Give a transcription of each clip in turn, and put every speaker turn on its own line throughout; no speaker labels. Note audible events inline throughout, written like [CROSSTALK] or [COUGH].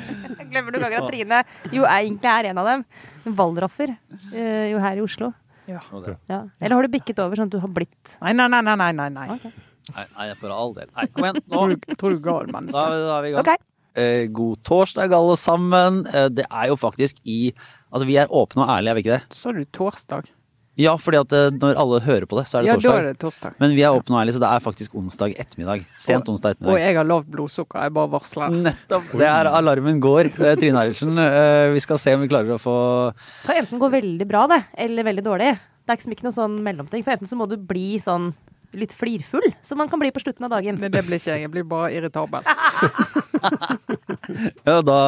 Jeg glemmer noen ganger at Trine jo er, egentlig er en av dem. Valdraffer, eh, jo her i Oslo.
Ja.
Ja. Eller har du bikket over sånn at du har blitt
Nei, nei, nei, nei, nei, nei, nei.
Ok.
Nei, nei, for all del. Nei, kom igjen. Nå.
Tror du, tror du gal
Da,
menneske?
da er vi i gang.
Ok.
Eh, god torsdag, alle sammen. Eh, det er jo faktisk i Altså, vi er åpne og ærlige, er vi ikke det?
Sa du torsdag?
Ja, fordi at eh, når alle hører på det, så er det
Ja, da
torsdag.
er det torsdag.
Men vi er åpne og ærlige, så det er faktisk onsdag ettermiddag. Sent onsdag
Og
ettermiddag.
jeg har lavt blodsukker, jeg bare varsler.
Nettopp. Det er alarmen går. Eh, Trine Eilertsen, eh, vi skal se om vi klarer å få
Kan enten gå veldig bra, det, eller veldig dårlig. Det er liksom ikke noe sånn mellomting. For enten så må du bli sånn litt flirfull, som man kan bli på slutten av dagen.
Men det blir ikke jeg. Jeg blir bare irritabel. [LAUGHS]
Ja, da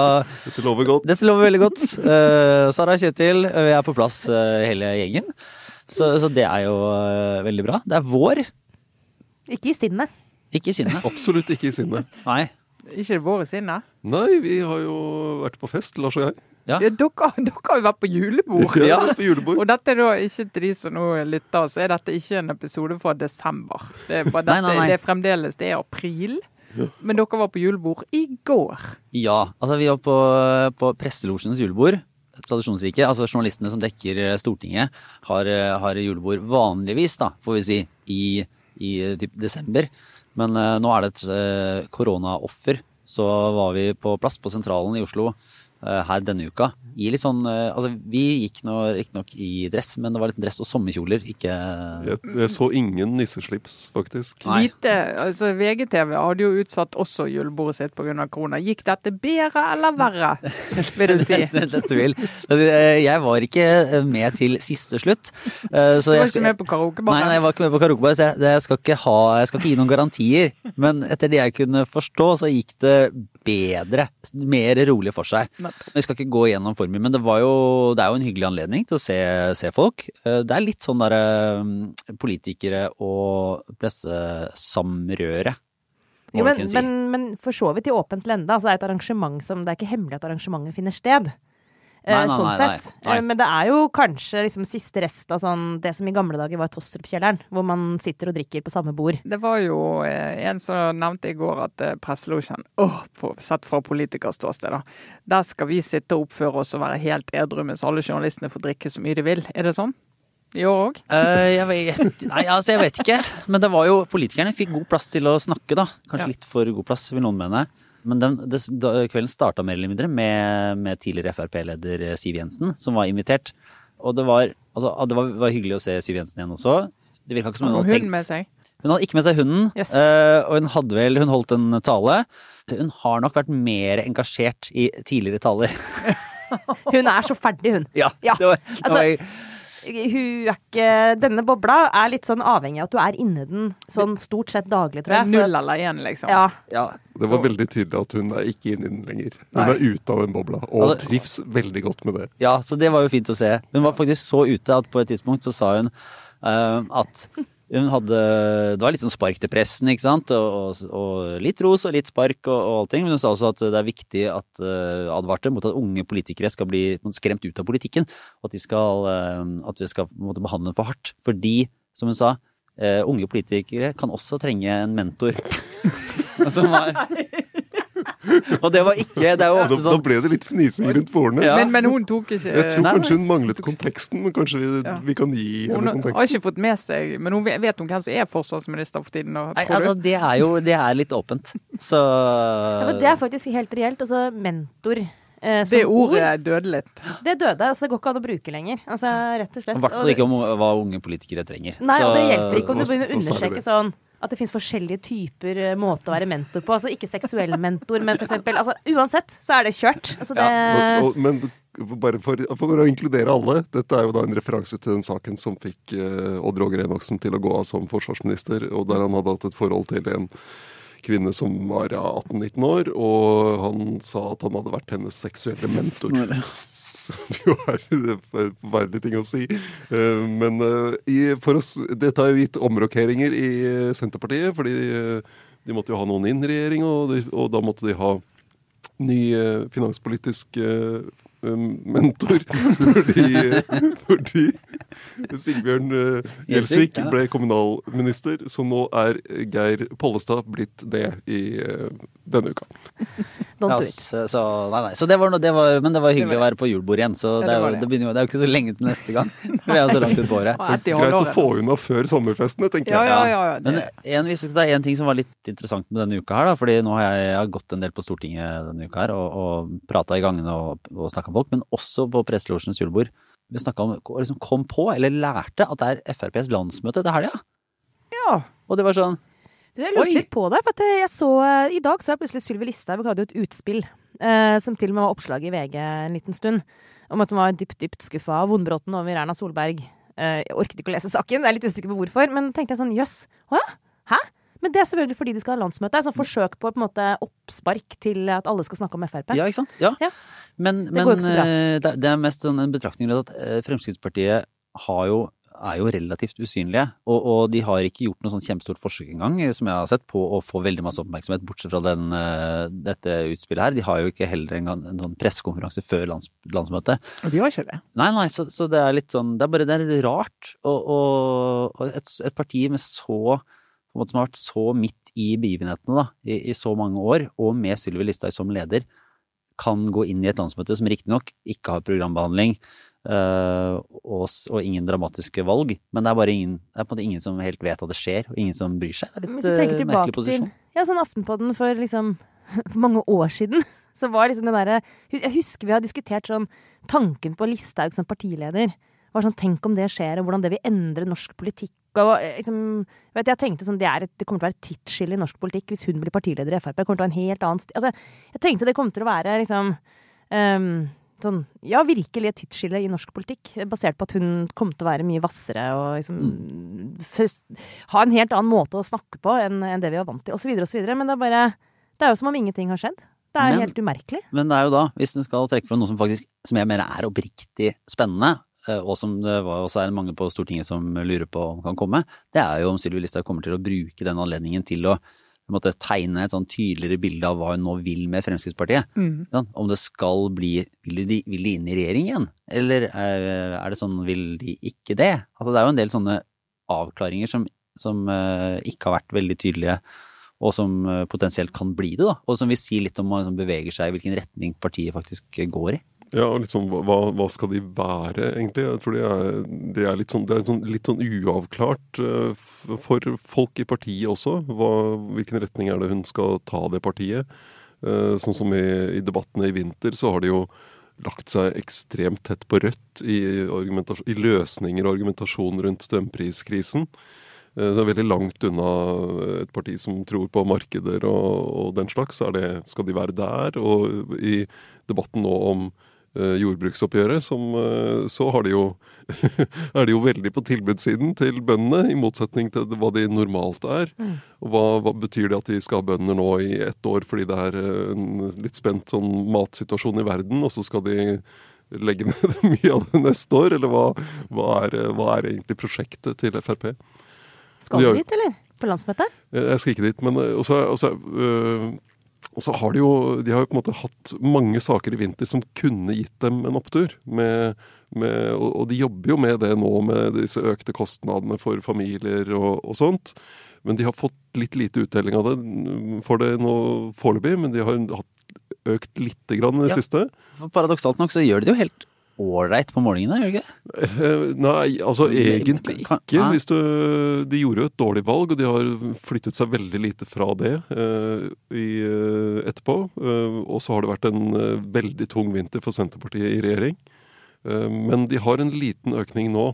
Dette lover godt.
Dette lover veldig godt. Eh, Sara og Kjetil, vi er på plass eh, hele gjengen. Så, så det er jo eh, veldig bra. Det er vår,
Ikke i sinnet.
ikke i sinne. [LAUGHS]
Absolutt ikke i sinne.
Nei.
Ikke det våre sinne?
Nei, vi har jo vært på fest, Lars og jeg.
Ja.
Ja, dere, [LAUGHS] dere har jo vært på julebord.
Ja, på julebord.
Og dette er da ikke til de som nå lytter, så er dette ikke en episode fra desember. Det er, bare
Nei,
dette,
nei, nei.
Det er fremdeles det er april. Men dere var på julebord i går.
Ja. Altså, vi var på, på Presselosjens julebord. Tradisjonsrike. Altså journalistene som dekker eh, Stortinget, har, eh, har julebord vanligvis, da, får vi si, i, i eh, typ desember. Men eh, nå er det et eh, koronaoffer. Så var vi på plass på Sentralen i Oslo eh, her denne uka. I litt sånn eh, Altså, vi gikk nå riktignok i dress, men det var litt dress og sommerkjoler, ikke
Jeg, jeg så ingen nisseslips, faktisk.
Nei.
Lite, altså VGTV hadde jo utsatt også julebordet sitt pga. korona. Gikk dette bedre eller verre, vil du si? [LAUGHS]
Dette vil. Altså, eh, Jeg var ikke eh, med til siste slutt. Så
Du var ikke
skal-
med på karaoke,
Nei, nei, jeg var ikke med på karaokebar, så jeg, jeg, skal ikke ha, jeg skal ikke gi noen garantier. Men etter det jeg kunne forstå, så gikk det bedre. Mer rolig for seg. Vi skal ikke gå gjennom for mye, men det, var jo, det er jo en hyggelig anledning til å se, se folk. Eh, Det er litt sånn derre mm, politikere og pressesamrøre.
Jo, men, men, men for så vidt i åpent lende. Altså, det er et arrangement som Det er ikke hemmelig at arrangementet finner sted. Eh,
Nei, nei,
sånn
nei, nei.
sett.
Nei.
Eh, Men det er jo kanskje liksom siste rest av sånn, det som i gamle dager var Tostrup-kjelleren, hvor man sitter og drikker på samme bord.
Det var jo eh, en som nevnte i går at eh, presselosjen Åh, for- sett fra politikerståsted, da. Der skal vi sitte og oppføre oss og være helt edru, mens alle journalistene får drikke så mye de vil. Er det sånn? I år òg?
Eh, jeg vet, nei, altså jeg vet ikke. Men det var jo, politikerne fikk god plass til å snakke, da. Kanskje
Ja.
litt for god plass, vil noen mene. Men den, det, kvelden starta mer eller mindre med, med tidligere Frp-leder Siv Jensen, som var invitert. Og det var, altså, det var, var hyggelig å se Siv Jensen igjen også. Det virka ikke som hun hadde
hun
tenkt
med seg?
Hun hadde ikke med seg hunden,
Yes.
eh, og hun hadde vel Hun holdt en tale. Hun har nok vært mer engasjert i tidligere taler. [LAUGHS]
Hun er så ferdig, hun.
Ja,
Ja,
det var, det
altså-
var
Hun er ikke Denne bobla er litt sånn avhengig av at du er inni den sånn stort sett daglig, tror jeg.
Null eller én, liksom?
Ja.
ja,
Det var veldig tydelig at hun er ikke inne den lenger. Hun
Nei.
er ute av den bobla, og
Altså-
trives veldig godt med det.
Ja, så det var jo fint å se. Hun var faktisk så ute at på et tidspunkt så sa hun uh, at hun hadde Det var litt sånn spark til pressen, ikke sant. Og, og, litt ros og litt spark og, og allting. Men hun sa også at det er viktig at uh, advarte mot at unge politikere skal bli skremt ut av politikken. Og at, de skal, uh, at vi skal måtte behandle dem for hardt. Fordi, som hun sa, uh, unge politikere kan også trenge en mentor. [LAUGHS] Som var Og det var ikke Det er jo
Da,
sånn...
da
da
ble det litt fnising rundt bordene.
Ja.
Men, men hun tok ikke
Jeg tror
Nei,
kanskje hun manglet konteksten, men kanskje vi,
Ja.
vi kan gi
Hun
henne
har ikke fått med seg Men hun vet, hun hvem som er forsvarsminister for tiden? og-
Nei, altså, det er jo det er litt åpent. Så
Ja, men det er faktisk helt reelt. Altså, mentor eh, som
Det ordet døde litt.
det døde. Altså, det går ikke an å bruke lenger. Altså, rett og slett.
I hvert fall ikke om hva unge politikere trenger.
Nei,
så,
og det hjelper ikke om du begynner å
undersøke
understreke sånn at det finnes forskjellige typer eh, måter å være mentor på. Altså ikke seksuell mentor, men eksempel altså, Uansett så er det kjørt. Altså, det,
Og, og, men bare for, for å inkludere alle, dette er jo da en referanse til den saken som fikk eh, Odd Roger Enoksen til å gå av som forsvarsminister, og der han hadde hatt et forhold til en kvinne som var ja, 18-19 år, og han sa at han hadde vært hennes seksuelle mentor. [LAUGHS] Som jo er en forferdelig ting å si. Eh, Men eh, for oss, dette har jo gitt omrokeringer i eh, Senterpartiet, fordi de måtte jo ha noen inn i regjering, og, de, og da måtte de ha ny finanspolitisk mentor. fordi, fordi Sigbjørn eh,
Gjelsvik,
ble kommunalminister, så nå er Geir Pollestad blitt det i eh, denne uka.
Ja, så, så, nei, nei. så det var, det var, men det var hyggelig
Det var
å være på julebord igjen. Så det,
det
er,
var
jo-
det.
begynner det er jo ikke så lenge til neste gang. [LAUGHS] Vi er jo så langt ut på året.
Greit å få unna før sommerfestene, tenker jeg.
ja, ja. ja.
Men
Det,
en, hvis det er en ting som var litt interessant med denne uka her, da, fordi nå har jeg, jeg har gått en del på Stortinget denne uka her og, og prata i gangene og, og snakka folk, men også på Presselosjens julebord. Vi snakka om og liksom kom på, eller lærte, at det er FrPs landsmøte til helga.
ja.
Og det var sånn
Du, jeg lurte litt på det. for at jeg så, I dag så jeg plutselig Sylvi Listhaug hadde jo et utspill, eh, som til og med var oppslag i VG en liten stund, om at hun var dypt, dypt skuffa av vondbråten over Erna Solberg. Eh, jeg orket ikke å lese saken, jeg er litt usikker på hvorfor, men tenkte jeg sånn jøss, å ja, hæ? Men det er selvfølgelig fordi de skal ha landsmøte. Sånn forsøk på på en måte oppspark til at alle skal snakke om Frp.
Ja, ikke sant? Ja.
Ja.
Men,
Det
men
går ikke så bra.
eh, det, det er mest sånn en betraktning rundt at eh, Fremskrittspartiet har jo, er jo relativt usynlige. Og, og de har ikke gjort noe sånn kjempestort forsøk engang, eh, som jeg har sett, på å få veldig masse oppmerksomhet, bortsett fra den, dette utspillet her. De har jo ikke heller engang en sånn pressekonferanse før lands, landsmøtet.
Og de har ikke det.
Nei, nei, så, så det er litt sånn Det er bare det er litt rart. Og, og, og et, et parti med så måte som har vært så midt i begivenhetene da, i, i så mange år, og med Sylvi Listhaug som leder, kan gå inn i et landsmøte som riktignok ikke har programbehandling øh, og, og ingen dramatiske valg, men det er bare ingen, det er på en måte ingen som helt vet at det skjer, og ingen som bryr seg. Det er litt
tenker
merkelig
tilbake til ja, sånn Aftenpodden for liksom [LAUGHS] for mange år siden, [LAUGHS] så var liksom det derre Jeg husker vi har diskutert sånn tanken på Listhaug som partileder. Var sånn, Tenk om det skjer, og hvordan det vil endre norsk politikk. Og, eh, liksom, vet, jeg tenkte sånn, det, et, det kommer til å være et tidsskille i norsk politikk hvis hun blir partileder i Frp. Det kommer til å være en helt annen sti altså, Jeg tenkte det kom til å være liksom um, sånn, ja, virkelig et tidsskille i norsk politikk. Basert på at hun kom til å være mye hvassere og liksom mm. ha en helt annen måte å snakke på enn, enn det vi var vant til, osv. osv. Men det er bare Det er jo som om ingenting har skjedd. Det er
Men-
helt umerkelig.
Men det er jo da, hvis en skal trekke fram noe som faktisk, som jeg mener er oppriktig spennende, og som det var, også er mange på Stortinget som lurer på om kan komme, det er jo om Sylvi Listhaug kommer til å bruke den anledningen til å måtte tegne et sånn tydeligere bilde av hva hun nå vil med Fremskrittspartiet.
Mm.
Ja, om det skal bli Vil de, vil de inn i regjering igjen? Eller er, er det sånn Vil de ikke det? Altså, det er jo en del sånne avklaringer som, som uh, ikke har vært veldig tydelige, og som uh, potensielt kan bli det. da, Og som vil si litt om man liksom beveger seg i hvilken retning partiet faktisk går i.
Ja, og sånn, hva, hva skal de være, egentlig? Jeg tror det er, det er litt sånn, det er sånn, litt sånn uavklart uh, for folk i partiet også. Hva, hvilken retning er det hun skal ta det partiet? Uh, sånn som i, i debattene i vinter, så har de jo lagt seg ekstremt tett på rødt i, i løsninger og argumentasjon rundt strømpriskrisen. Uh, Det er veldig langt unna et parti som tror på markeder og, og den slags. Det, skal de være der? Og i debatten nå om jordbruksoppgjøret, som, eh, så har de jo, [LAUGHS] er de jo veldig på tilbudssiden til bøndene, i motsetning til hva de normalt er. Og hva, hva betyr det at de skal ha bønder nå i ett år fordi det er eh, en litt spent sånn matsituasjon i verden, og så skal de legge [LAUGHS] ned mye av det neste år? Eller hva, hva, er, hva er egentlig prosjektet til Frp?
Skal du dit, eller? På landsmøtet?
Jeg skal ikke dit, men også, også, øh, og så har de jo De har jo på en måte hatt mange saker i vinter som kunne gitt dem en opptur. Med, med, og, de jobber jo med det nå, med disse økte kostnadene for familier og, og sånt. Men de har fått litt lite uttelling av det for det nå foreløpig. Men de har hatt økt lite grann i det
Ja.
siste.
Paradoksalt nok så gjør de det jo helt ålreit på målingene, gjør det ikke?
Eh, Nei, altså egentlig ikke. Hvis du, de gjorde jo et dårlig valg, og de har flyttet seg veldig lite fra det uh, i, eh, etterpå. Uh, og så har det vært en uh, veldig tung vinter for Senterpartiet i regjering. Eh, men de har en liten økning nå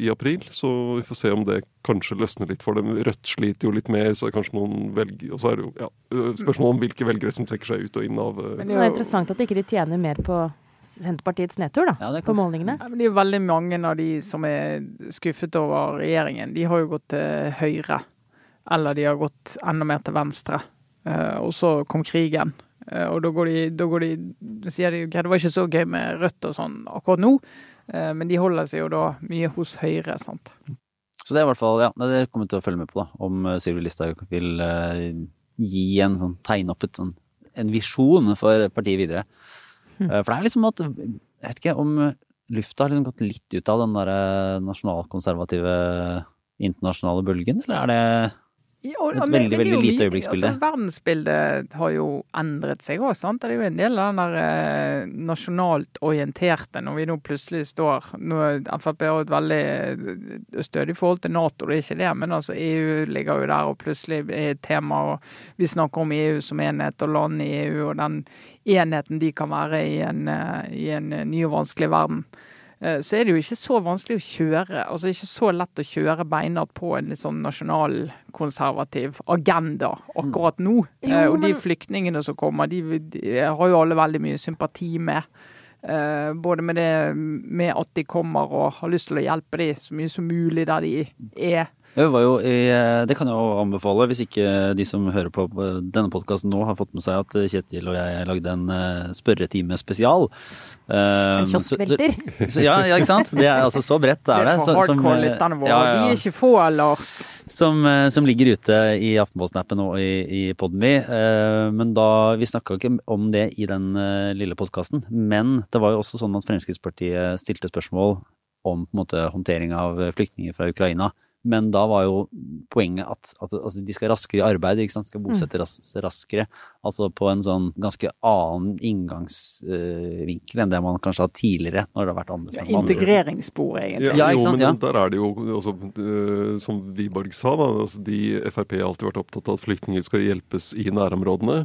i april, så vi får se om det kanskje løsner litt for dem. Rødt sliter jo litt mer, så er det kanskje noen velger, Og så er det jo ja, spørsmål om hvilke velgere som trekker seg ut og inn av
Men
Det er interessant at ikke de tjener mer på Senterpartiets nedtur, da.
Ja,
på målingene.
Ja, men det er jo veldig mange av de som er skuffet over regjeringen. De har jo gått til høyre, eller de har gått enda mer til venstre. Eh, og så kom krigen. Eh, og da går de, da går de sier de ok, det var ikke så gøy med Rødt og sånn akkurat nå, eh, men de holder seg jo da mye hos Høyre, sant.
Så det er i hvert fall, ja, det er det kommer vi til å følge med på, da. Om Sylvi Listhaug vil uh, gi en sånn, tegne opp et sånn, en visjon for partiet videre. Eh, for det er liksom at, jeg vet ikke om lufta har liksom gått litt ut av den derre nasjonalkonservative internasjonale bølgen, eller er det
og-
Et veldig, veldig lite øyeblikksbilde.
Altså, verdensbildet har jo endret seg òg, sant. Det er jo en del av den der eh, nasjonalt orienterte, når vi nå plutselig står nå, Frp har et veldig eh, stødig forhold til Nato, det er ikke det, men altså EU ligger jo der og plutselig er et tema, og vi snakker om EU som enhet og land i EU, og den enheten de kan være i en, eh, i en ny og vanskelig verden. Eh, Så er det jo ikke så vanskelig å kjøre, altså ikke så lett å kjøre beina på en litt sånn nasjonalkonservativ agenda akkurat nå.
Jo,
Eh, Og de flyktningene som kommer, de, de har jo alle veldig mye sympati med. Uh, både med det med at de kommer og har lyst til å hjelpe dem så mye som mulig der de er.
Jeg var jo i, eh, det kan jeg jo anbefale, hvis ikke de som hører på denne podkasten nå har fått med seg at Kjetil og jeg lagde en eh, spørretime spesial. Eh,
En kioskvelter.
Ja, ja, ikke sant. Det er altså så bredt er det. så- som, eh,
våre.
ja, ja,
De er ikke få, Lars.
Som, eh, som ligger ute i Aftenposten-appen og i, i Podme. Eh, Men da, vi snakka ikke om det i den eh, lille podkasten. Men det var jo også sånn at Fremskrittspartiet stilte spørsmål om på en måte håndtering av flyktninger fra Ukraina. Men da var jo poenget at, at altså, de skal raskere i arbeid, ikke sant? skal bosette ras raskere. Altså på en sånn ganske annen inngangsvinkel enn det man kanskje har hatt tidligere. når det har vært andre
Ja,
som
integreringsspor, egentlig.
Ja,
Ja, ikke
jo, men
ja.
der er det jo også, øh, Som Wiborg sa, da, altså, de Frp har alltid vært opptatt av at flyktninger skal hjelpes i nærområdene.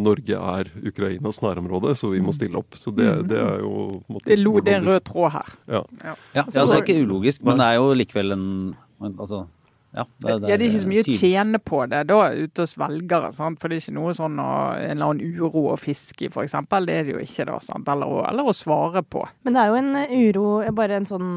Norge er Ukrainas nærområde, så vi må stille opp. Så det, det er jo på en måte,
Det, lo, det er en rød tråd her.
Ja.
Ja, ja altså, det er ikke ulogisk, men det er jo likevel en men, altså, ja,
ja, det er ikke så mye å tjene på det da ute hos velgere. Sant? For det er ikke noe sånn å, en eller annen uro å fiske i, f.eks. Det er det jo ikke, da. Sant? Eller, å, eller å svare på.
Men det er jo en eh, uro, bare en sånn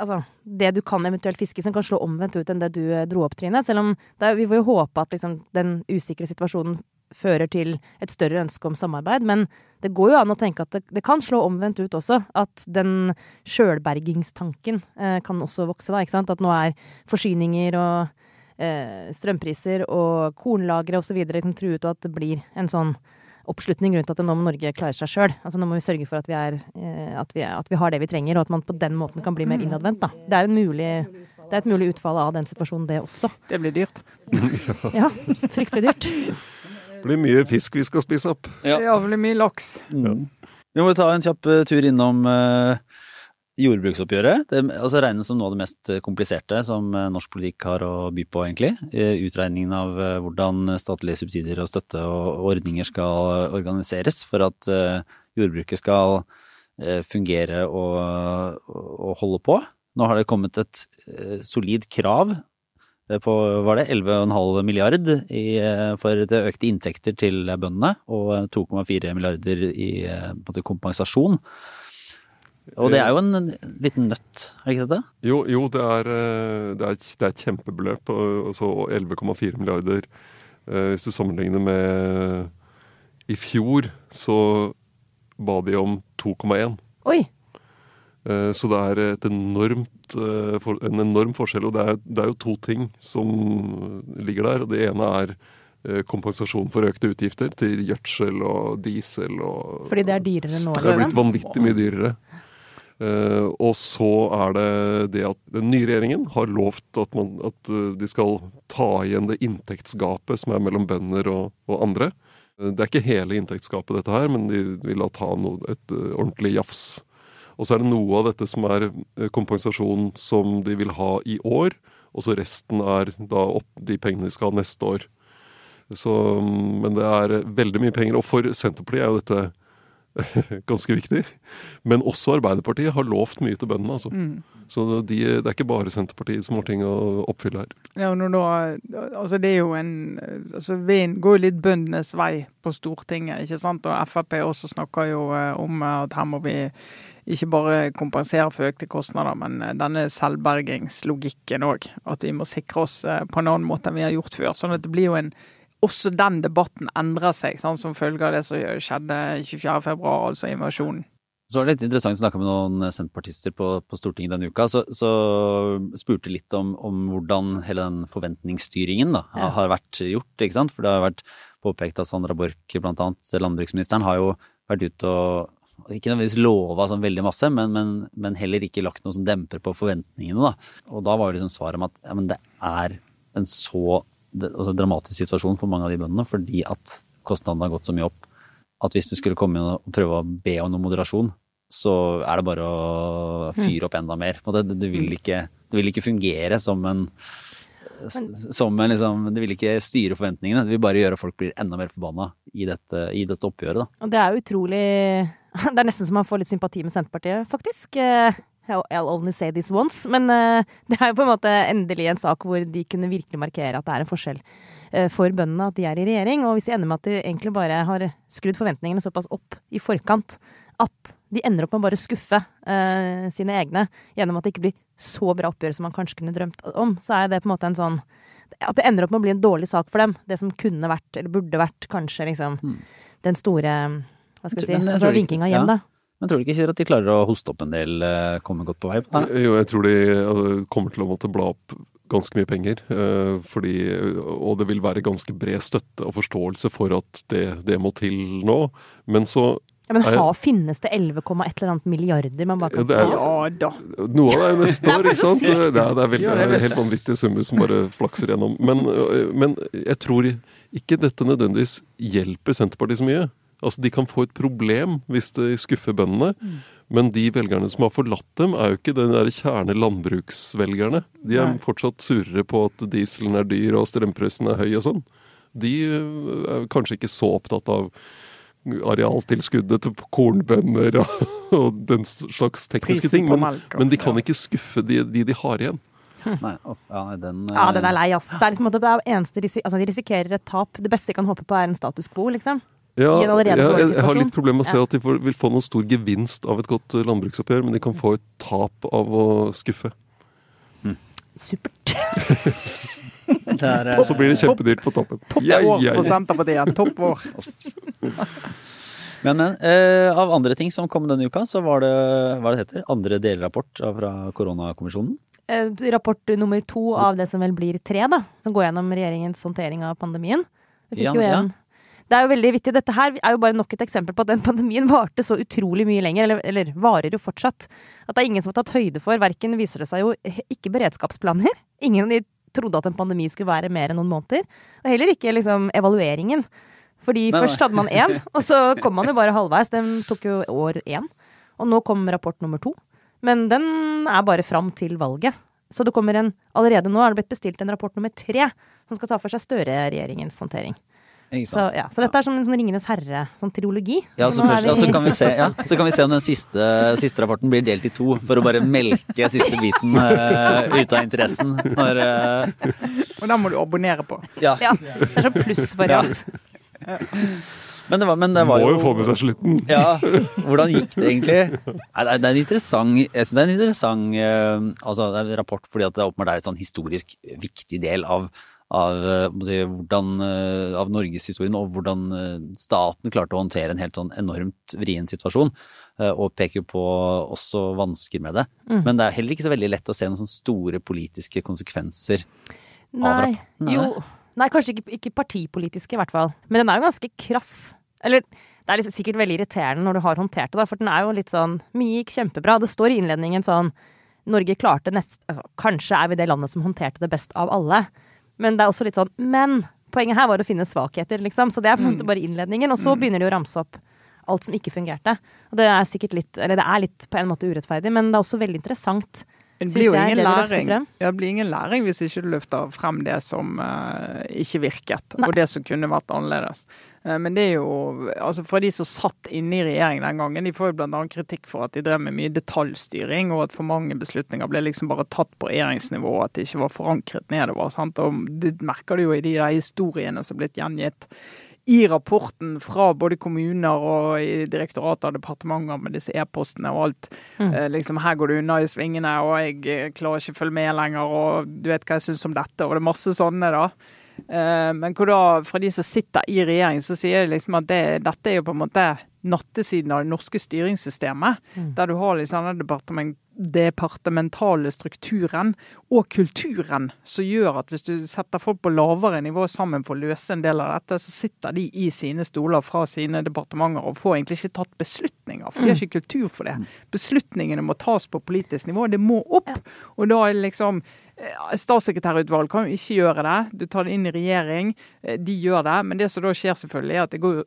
Altså, det du kan eventuelt fiske som kan slå omvendt ut enn det du eh, dro opp, Trine. Selv om det er, vi får jo håpe at liksom, den usikre situasjonen fører til et større ønske om samarbeid. Men det går jo an å tenke at det, det kan slå omvendt ut også. At den sjølbergingstanken eh, kan også vokse, da. Ikke sant? At nå er forsyninger og eh, strømpriser og kornlagre osv. Liksom truet, og at det blir en sånn oppslutning rundt at nå må Norge klare seg sjøl. Altså, nå må vi sørge for at vi, er, eh, at, vi at vi har det vi trenger, og at man på den måten kan bli mer innadvendt. Da. Det, er en mulig, det er et mulig utfall av den situasjonen, det også.
Det blir dyrt.
Ja, fryktelig dyrt.
Blir mye fisk vi skal spise opp.
Ja.
Jævlig mye laks.
Mm. Vi må ta en kjapp eh, tur innom uh, jordbruksoppgjøret. Det altså regnes som noe av det mest kompliserte som uh, norsk politikk har å by på, egentlig. Uh, Utregningen av eh, hvordan statlige subsidier og støtte og ordninger skal organiseres for at eh, jordbruket skal eh, fungere og, og holde på. Nå har det kommet et eh, solid krav eh, på var det 11,5 milliard i, eh, for det økte inntekter til bøndene, og 2,4 milliarder i eh, på en måte, kompensasjon. Og det er jo en liten nøtt, er det ikke dette?
Jo, jo det, er, eh, det, er, det er et kjempebeløp. og- Altså 11,4 milliarder. Eh, Hvis du sammenligner med i fjor, så ba de om 2,1.
Oi!
Eh, Så det er et enormt, eh, for- en enorm forskjell. Og det er, det er jo to ting som ligger der. og Det ene er eh, kompensasjon for økte utgifter til gjødsel og diesel og
Fordi det er dyrere nå,
Det er blitt
liksom.
vanvittig mye dyrere. Uh, og så er det det at den nye regjeringen har lovt at, man, at eh, de skal ta igjen det inntektsgapet som er mellom bønder og, og andre. Uh, det er ikke hele inntektsgapet dette her, men de vil da ta noe, et uh, ordentlig jafs. Og så er det noe av dette som er eh, kompensasjon som de vil ha i år, og så resten er da opp de pengene de skal ha neste år. Så, mm, men det er veldig mye penger, og for Senterpartiet er jo dette [LAUGHS] ganske viktig. Men også Arbeiderpartiet har lovt mye til bøndene. Altså.
Mm.
Så de, det er ikke bare Senterpartiet som har ting å oppfylle her.
Ja, og da, altså det er jo en altså Veien går jo litt bøndenes vei på Stortinget, ikke sant. Og Frp også snakker jo eh, om at her må vi ikke bare kompensere for økte kostnader, men eh, denne selvbergingslogikken òg. At vi må sikre oss eh, på en annen måte enn vi har gjort før. Sånn at det blir jo en også den debatten endrer seg sant, som følge av det som skjedde 24.2, altså invasjonen.
Så var det litt interessant å snakke med noen senterpartister på, på Stortinget denne uka. Så, så spurte litt om, om hvordan hele den forventningsstyringen da,
Ja.
har vært gjort. ikke sant? For det har vært påpekt at Sandra Borch, blant annet landbruksministeren, har jo vært ute og ikke nødvendigvis lova sånn veldig masse, men, men, men, heller ikke lagt noe som demper på forventningene. Da. Og da var det liksom svaret om at ja, det er en så altså, dramatisk situasjon for mange av de bøndene, fordi at kostnadene har gått så mye opp at hvis du skulle komme inn og prøve å be om noe moderasjon, så er det bare å fyre opp enda mer. Det, det, vil ikke, det, vil ikke, fungere som en, som en liksom, Det vil ikke styre forventningene. Det vil bare gjøre at folk blir enda mer forbanna i dette, i dette oppgjøret. Da.
Og det er utrolig [LAUGHS] Det er nesten så man får litt sympati med Senterpartiet, faktisk. Eh, I'll only say this once. Men uh, [LAUGHS] det er jo på en måte endelig en sak hvor de kunne virkelig markere at det er en forskjell uh, for bøndene at de er i regjering. Og hvis de ender med at de egentlig bare har skrudd forventningene såpass opp i forkant at de ender opp med å bare skuffe uh, sine egne gjennom at det ikke blir så bra oppgjør som man kanskje kunne drømt om, så er det på en måte en sånn At det ender opp med å bli en dårlig sak for dem. Det som kunne vært, eller burde vært, kanskje liksom mm. den store Hva skal vi si, altså vinkinga hjem, ja. da.
Men tror du ikke at de klarer å hoste opp en del, eh, komme godt på vei?
Jo, jeg tror de eh, kommer til å måtte bla opp ganske mye penger. Eh, fordi, og det vil være ganske bred støtte og forståelse for at det, det må til nå. Men så
ja, men ha, finnes det 11, et eller annet milliarder man bare kan
ta? Ja da. Noe av det er neste [LAUGHS] år, ikke sant? Det er, det er, veldig, det er helt vanvittige summer som bare flakser gjennom. Men, men jeg tror ikke dette nødvendigvis hjelper Senterpartiet så mye. Altså, De kan få et problem hvis de skuffer bøndene, mm. men de velgerne som har forlatt dem, er jo ikke den der kjerne landbruksvelgerne. De er Nei. fortsatt surere på at dieselen er dyr og strømprisen er høy og sånn. De øh, er kanskje ikke så opptatt av arealtilskuddet til kornbønder og, [LAUGHS] og, den slags tekniske ting, men, men, de kan ikke skuffe de, de, de har igjen. [LAUGHS]
Nei, off, ja, den,
ja, den er lei, ass. Det er liksom, det er eneste, altså, de risikerer et tap. Det beste de kan håpe på, er en status quo, liksom.
Ja, jeg, jeg, har litt problemer med å se at de får, vil få noen stor gevinst av et godt eh, landbruksoppgjør, men de kan få et tap av å skuffe.
Mm. Supert. [LAUGHS]
er, og så blir det kjempedyrt på toppen.
Topp år for Senterpartiet. Topp år. [LAUGHS]
men, men eh, av andre ting som kom denne uka, så var det hva det heter, andre delrapport fra koronakommisjonen.
Eh, rapport nummer to av det som vel blir tre, da. Som går gjennom regjeringens håndtering av pandemien. Vi fikk ja, jo en ja det er jo veldig vittig. Dette her er jo bare nok et eksempel på at den pandemien varte så utrolig mye lenger, eller, eller varer jo fortsatt. At det er ingen som har tatt høyde for. Verken viser det seg jo ikke beredskapsplaner. Ingen de trodde at en pandemi skulle være mer enn noen måneder. Og heller ikke liksom evalueringen. Fordi nei, først hadde man én, [LAUGHS] og så kom man jo bare halvveis. Den tok jo år én. Og nå kom rapport nummer to. Men den er bare fram til valget. Så det kommer en Allerede nå er det blitt bestilt en rapport nummer tre som skal ta for seg Støre-regjeringens håndtering. Så, ja. så, dette er som en sånn Ringenes herre, sånn triologi.
Ja, så, først, vi... ja, så, kan se, ja, [LAUGHS] så, kan vi se, om den siste, siste, rapporten blir delt i to, for å bare melke siste biten uh, ut av interessen. Når, uh...
Og da må du abonnere på.
Ja. det er sånn plussvariant.
Men det var, men det var
Må jo få med seg slutten.
Ja, Hvordan gikk det egentlig? Nei, det er en interessant, jeg synes det er en interessant uh, altså, det er en rapport fordi at det åpenbart er et sånn historisk viktig del av av, eh, hvordan, eh, av norgeshistorien og hvordan eh, staten klarte å håndtere en helt sånn enormt vrien situasjon. Og peker på også vansker med det. Mm. Men det er heller ikke så veldig lett å se noen sånne store politiske konsekvenser
Nei, Nei. Jo, nei, kanskje ikke, ikke, partipolitiske, i hvert fall. Men den er jo ganske krass. Eller det er liksom sikkert veldig irriterende når du har håndtert det, for den er jo litt sånn Mye gikk kjempebra. Det står i innledningen sånn Norge klarte nest... Altså, kanskje er vi det landet som håndterte det best av alle. Men det er også litt sånn Men poenget her var å finne svakheter, liksom. Så det er på en måte mm. bare innledningen. Og så mm. begynner de å ramse opp alt som ikke fungerte. Og det er sikkert litt Eller det er litt på en måte urettferdig, men det er også veldig interessant.
Det blir jo ingen læring. Ja, det blir ingen læring hvis ikke du løfter frem det som uh, ikke virket, Nei. og det som kunne vært annerledes. Uh, men det er jo altså For de som satt inne i regjering den gangen, de får jo bl.a. kritikk for at de drev med mye detaljstyring, og at for mange beslutninger ble liksom bare tatt på regjeringsnivå, at det ikke var forankret nedover. Sant? Og Det merker du jo i de der historiene som er blitt gjengitt i rapporten fra både kommuner og i direktorater og departementer med disse e-postene og alt. Mm. Eh, liksom, her går du unna i svingene, og jeg eh, klarer ikke å følge med lenger, og du vet hva jeg syns om dette, og det er masse sånne, da. Eh, men hvor da, fra de som sitter i regjering, så sier de liksom at det, dette er jo på en måte nattesiden av det norske styringssystemet. Mm. Der du har liksom departement, departementale strukturen og kulturen som gjør at hvis du setter folk på lavere nivå sammen for å løse en del av dette, så sitter de i sine stoler fra sine departementer og får egentlig ikke tatt beslutninger. For de har ikke kultur for det. Beslutningene må tas på politisk nivå. Det må opp. Og da er liksom eh, Statssekretærutvalg kan jo ikke gjøre det. Du tar det inn i regjering, eh, de gjør det. Men det som da skjer selvfølgelig, er at det går jo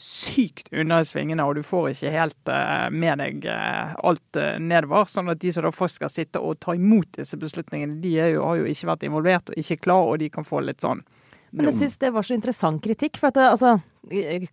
sykt unna svingene, og du får ikke helt uh, med deg uh, alt uh, nedover. Sånn at de som da først skal sitte og ta imot disse beslutningene, de jo, har jo ikke vært involvert og ikke klar, og de kan få litt sånn
Men jeg syns det var så interessant kritikk. For at altså,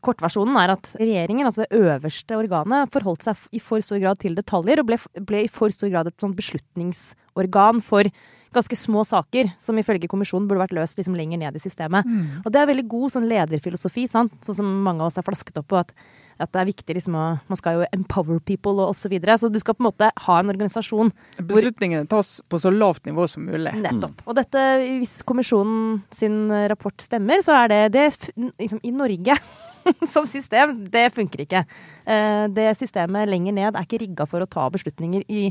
kortversjonen er at regjeringen, altså det øverste organet, forholdt seg i for stor grad til detaljer, og ble, ble i for stor grad et sånt beslutningsorgan for ganske små saker som ifølge kommisjonen burde vært løst liksom lenger ned i systemet. Mm. Og det er veldig god sånn lederfilosofi, sant? sånn som mange av oss er flasket opp på. at, at det er viktig liksom å Man skal jo empower people og osv. Så, videre. så du skal på en måte ha en organisasjon
Beslutningene tas på så lavt nivå som mulig.
Nettopp. Og dette, hvis kommisjonen sin rapport stemmer, så er det det liksom, I Norge [LAUGHS] som system, det funker ikke. Eh, det systemet lenger ned er ikke rigga for å ta beslutninger i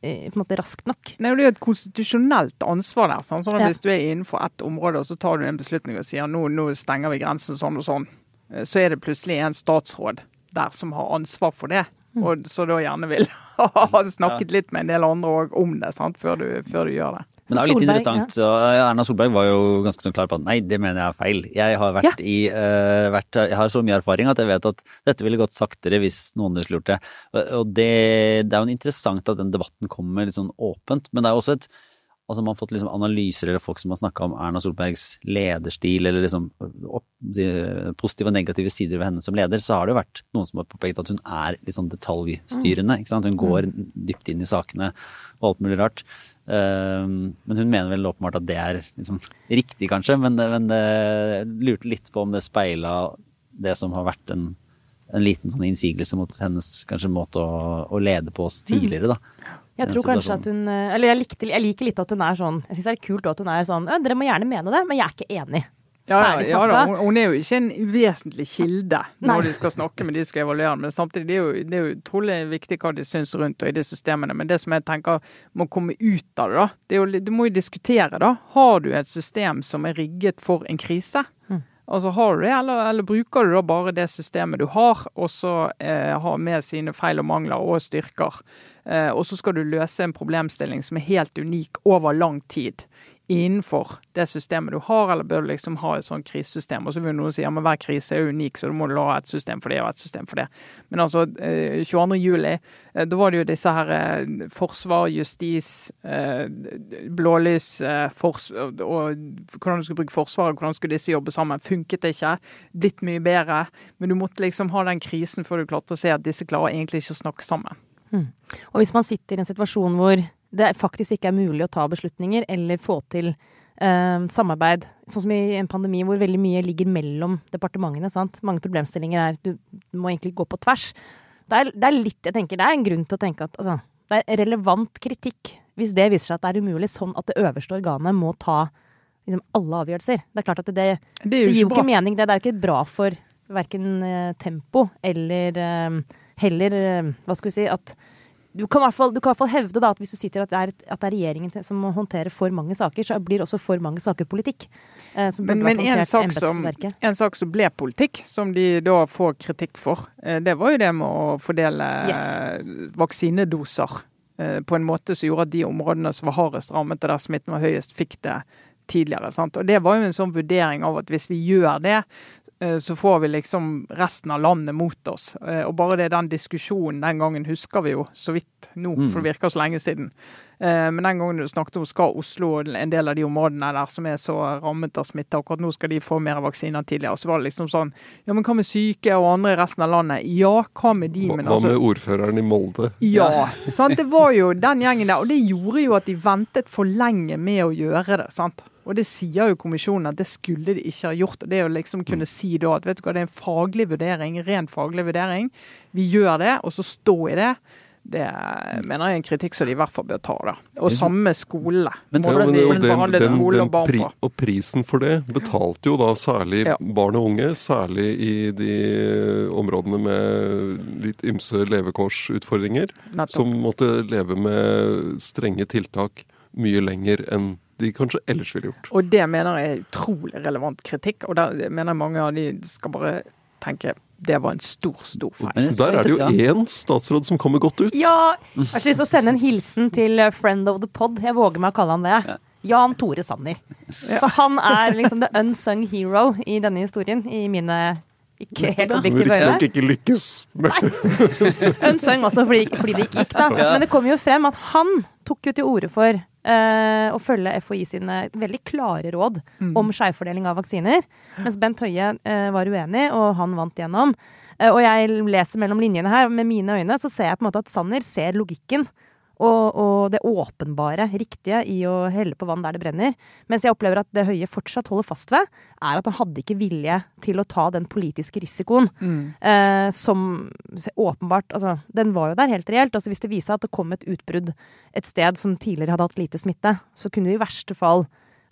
på en måte raskt nok.
Nei, Det er jo et konstitusjonelt ansvar der. Sånn, sånn at ja. Hvis du er innenfor ett område og så tar du en beslutning og sier nå, nå stenger vi grensen sånn og sånn, eh, så er det plutselig en statsråd der som har ansvar for det. Mm. Og så da gjerne vil [LAUGHS] ha snakket litt med en del andre om det sant, før du, før du gjør det.
Men det er jo litt interessant. Ja. Erna Solberg var jo ganske sånn klar på at nei, det mener jeg er feil. Jeg har, vært ja. i, uh, vært, jeg har så mye erfaring at jeg vet at dette ville gått saktere hvis noen hadde gjort det. Og det, det, er jo interessant at den debatten kommer litt sånn åpent, men det er jo også et Altså man har fått liksom analyser eller folk som har snakka om Erna Solbergs lederstil, eller liksom opp, positive og negative sider ved henne som leder, så har det jo vært noen som har påpekt at hun er litt sånn detaljstyrende. ikke sant? Hun går mm. dypt inn i sakene og alt mulig rart. Ehm, men hun mener vel åpenbart at det er liksom riktig, kanskje. Men, men lurte litt på om det speila det som har vært en, en liten sånn innsigelse mot hennes kanskje måte å, å lede på oss tidligere, da.
Jeg tror kanskje at hun Eller jeg, likte, jeg, liker litt at hun er sånn Jeg syns det er kult at hun er sånn Dere må gjerne mene det, men jeg er ikke enig.
Ja, ja, da, hun, er jo ikke en uvesentlig kilde når de skal snakke med de som skal evaluere. Men samtidig det er jo, det er jo utrolig viktig hva de syns rundt og i de systemene. Men det som jeg tenker må komme ut av det, da, det jo, du må jo diskutere, da. Har du et system som er rigget for en krise? Mm. Altså har du det, eller, eller, bruker du da bare det systemet du har, og så eh, har med sine feil og mangler og styrker. Eh, og så skal du løse en problemstilling som er helt unik over lang tid innenfor det systemet du har, eller bør du liksom ha et sånt krisesystem? Og så vil noen si ja, hver krise er unik, så du må ha et system for det og et system for det. Men altså, 22. Eh, juli, eh, da var det jo disse her eh, forsvar, justis, blålys fors og hvordan du skulle bruke Forsvaret, hvordan skulle disse jobbe sammen. Funket det ikke? Blitt mye bedre. Men du måtte liksom ha den krisen før du klarte å se at disse klarer egentlig ikke å snakke sammen.
Mm. Og hvis man sitter i en situasjon hvor det faktisk ikke er mulig å ta beslutninger eller få til eh, samarbeid. Sånn som i en pandemi hvor veldig mye ligger mellom departementene. Sant? Mange problemstillinger er du, må egentlig gå på tvers. Det er, det er, litt, jeg tenker, det er en grunn til å tenke at altså, det er relevant kritikk hvis det viser seg at det er umulig, sånn at det øverste organet må ta liksom, alle avgjørelser. Det er klart at det, det, det gir jo ikke mening. Det, det er ikke bra for verken eh, tempo eller eh, heller eh, Hva skal vi si at du kan, i hvert fall, fall hevde da, at hvis du sitter at det, er, at det er regjeringen som må håndtere for mange saker, så blir også for mange saker politikk.
Eh, men, men en, sak som, en, sak som, ble politikk, som de da får kritikk for, eh, det var jo det med å fordele yes. vaksinedoser eh, på en måte som gjorde at de områdene som var hardest rammet og der smitten var høyest, fikk det tidligere. Sant? Og Det var jo en sånn vurdering av at hvis vi gjør det, Eh, så får vi liksom resten av landet mot oss. Eh, og bare det den diskusjonen den gangen husker vi jo så vidt nå, for det mm. virker så lenge siden. Eh, men den gangen du snakket om skal Oslo og en del av de områdene der som er så rammet av smitte, akkurat nå skal de få mer vaksiner tidligere. Så var det liksom sånn Ja, men hva med syke og andre i resten av landet? Ja, hva med de?
Men hva altså, med ordføreren i Molde?
Ja, sant. Det var jo den gjengen der. Og det gjorde jo at de ventet for lenge med å gjøre det. sant? Og det sier jo kommisjonen at det skulle de ikke ha gjort. og Det å liksom kunne mm. si da at vet du hva, det er en faglig vurdering, ren faglig vurdering. Vi gjør det, og så stå i det. Det mener jeg er en kritikk som de i hvert fall bør ta. da. Og samme skole.
Men ja,
det
det-
må
og den, den, den
og
pri, og prisen for det betalte jo da særlig
Ja.
barn og unge, særlig i de områdene med litt ymse levekårsutfordringer,
Nettopp.
som måtte leve med strenge tiltak mye lenger enn de kanskje ellers ville gjort.
Og det mener jeg er utrolig relevant kritikk, og der mener jeg mange av de skal bare tenke det var en stor, stor feil.
Der er det jo én statsråd som kommer godt ut.
Ja! Jeg har lyst til å sende en hilsen til eh, friend of the pod. Jeg våger meg å kalle han det. Jan Tore Sanner. For han er liksom the unsung hero i denne historien, i mine ikke helt objektive øyne.
riktignok ikke lykkes
Unsung også fordi, fordi det ikke gikk, da. Men det kom jo frem at han tok jo til orde for eh, å følge FHI sine veldig klare råd om skjevfordeling av vaksiner. Mens Bent Høie eh, var uenig, og han vant gjennom. Eh, og jeg leser mellom linjene her, med mine øyne så ser jeg på en måte at Sanner ser logikken. Og, og det åpenbare, riktige, i å helle på vann der det brenner. Mens jeg opplever at det Høie fortsatt holder fast ved, er at han hadde ikke vilje til å ta den politiske risikoen eh, som åpenbart Altså, den var jo der helt reelt. Altså, hvis det viser seg at det kom et utbrudd et sted som tidligere hadde hatt lite smitte, så kunne du i verste fall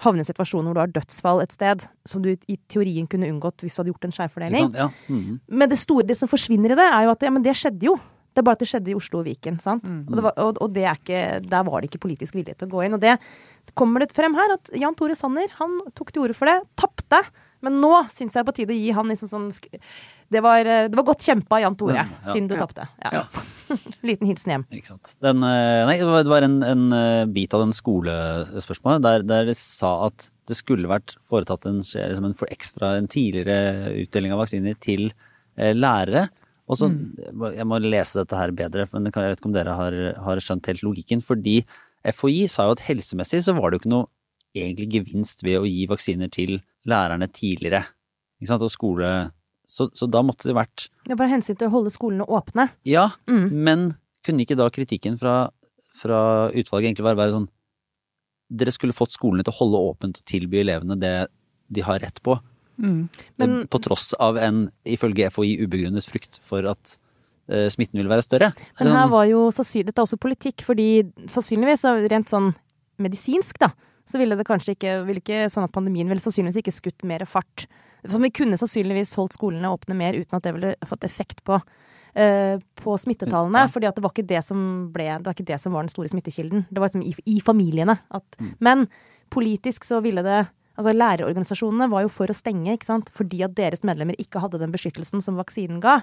havne i en situasjon hvor du har dødsfall et sted, som du i teorien kunne unngått hvis du hadde gjort en skjevfordeling.
sant? Ja. Mhm.
Men det store, det som forsvinner i det, er jo at ja, men det skjedde jo. Det er bare at det skjedde i Oslo og Viken. sant? Og, det var, og, og det er ikke, der var det ikke politisk vilje til å gå inn. Og det kommer det frem her at Jan Tore Sanner han tok til orde for det, tapte. Men nå syns jeg det er på tide å gi han liksom sånn Det var, eh, det var godt kjempa, Jan Tore,
Ja, ja.
siden du tapte. Ja. [LAUGHS] Liten hilsen hjem.
Ikke sant. Den, eh, nei, det var, en, en eh, bit av den skolespørsmålet der, der de sa at det skulle vært foretatt en, liksom en for ekstra, en tidligere utdeling av vaksiner til lærere. Og så, Jeg må lese dette her bedre, men jeg vet ikke om dere har, har skjønt helt logikken. Fordi FHI sa jo at helsemessig så var det jo ikke noe egentlig gevinst ved å gi vaksiner til lærerne tidligere. Ikke sant? Og skole... Så, så da måtte det vært
Det var hensyn til å holde skolene åpne.
ja,
Mm.
men kunne ikke da kritikken fra, fra utvalget egentlig være bare sånn Dere skulle fått skolene til å holde åpent og tilby elevene det de har rett på,
Men
på tross av en, ifølge FHI, ubegrunnet frykt for at uh, smitten ville være større.
Men her
Sånn,
var jo dette er også politikk, fordi sannsynligvis, rent sånn medisinsk, da, så ville det kanskje ikke, ville ikke sånn at pandemien ville sannsynligvis ikke skutt mer fart. Som vi kunne sannsynligvis holdt skolene åpne mer uten at det ville fått effekt på, eh, på smittetallene.
Ja.
fordi at det var ikke det som ble, det var ikke det som var den store smittekilden. Det var liksom i, i familiene. At, Men politisk så ville det Altså Lærerorganisasjonene var jo for å stenge, ikke sant? fordi at deres medlemmer ikke hadde den beskyttelsen som vaksinen ga.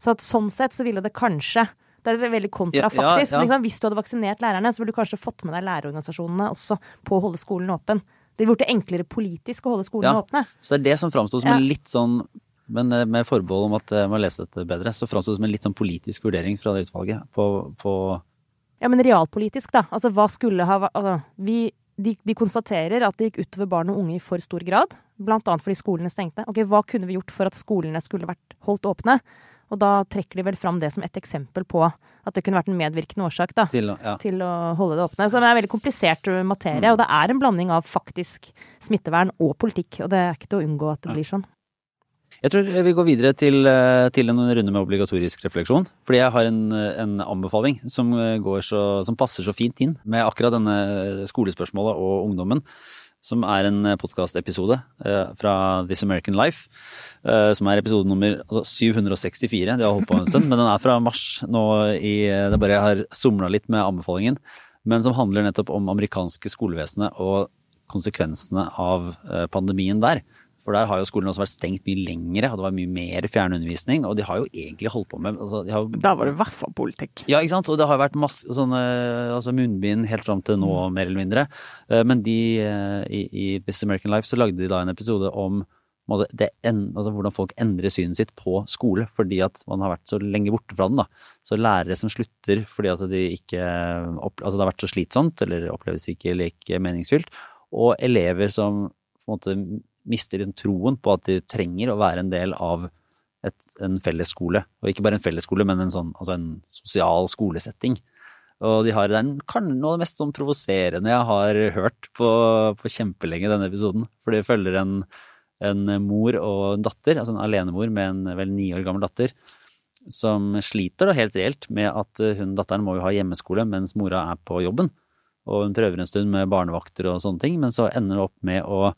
Så at sånn sett så ville det kanskje Det er veldig
kontra
kontrafaktisk.
ja, ja.
ja. Liksom, hvis du hadde vaksinert lærerne, så ville du kanskje fått med deg lærerorganisasjonene også på å holde skolen åpen. Det ville gjort det enklere politisk å holde skolene
Ja.
åpne.
Så det er det som framsto som en litt sånn men eh, med forbehold om at jeg må lese dette bedre, så framsto det som en litt sånn politisk vurdering fra det utvalget på, på
Ja, men realpolitisk, da. Altså, hva skulle ha altså, vi, de, de konstaterer at det gikk utover barn og unge i for stor grad. Annet fordi skolene stengte. Ok, Hva kunne vi gjort for at skolene skulle vært holdt åpne? Og da trekker de vel fram det som et eksempel på at det kunne vært en medvirkende årsak da,
til, ja.
til å holde det åpne. Så det er en veldig komplisert materie, materie, og det er en blanding av faktisk smittevern og politikk. Og det er ikke til å unngå at det blir sånn.
Jeg tror vi går videre til, eh, til en runde med obligatorisk refleksjon. Fordi jeg har en, en anbefaling som, så, som passer så fint inn med akkurat denne skolespørsmålet og ungdommen. Som er en podkastepisode eh, fra This American Life. eh, som er episode nummer altså 764. De har holdt på en stund, men den er fra mars nå i Det er bare jeg har somla litt med anbefalingen. Men som handler nettopp om amerikanske skolevesenet og konsekvensene av pandemien der. For der har jo skolen også vært stengt mye lengre, og det var mye mer fjernundervisning. Og de har jo egentlig holdt på med altså, har,
Der var det i hvert fall politikk.
Ja, ikke sant. Og det har vært masse sånne altså munnbind helt fram til nå, mer eller mindre. Eh, Men de eh, i, i This American Life så lagde de da en episode om det altså hvordan folk endrer synet sitt på skole fordi at man har vært så lenge borte fra den. da. Så lærere som slutter fordi at de ikke opp, altså det har vært så slitsomt eller oppleves ikke like meningsfylt. Og elever som på en måte mister troen på at de trenger å være en del av et, en fellesskole. Og ikke bare en fellesskole, men en, sånn, altså en sosial skolesetting. Og de har, det er kan noe av det mest sånn provoserende jeg har hørt på, på kjempelenge, denne episoden. For de følger en, en mor og en datter, altså en alenemor med en vel ni år gammel datter, som sliter da helt reelt med at eh, hun, datteren må jo ha hjemmeskole mens mora er på jobben. Og hun prøver en stund med barnevakter og sånne ting, men så ender det opp med å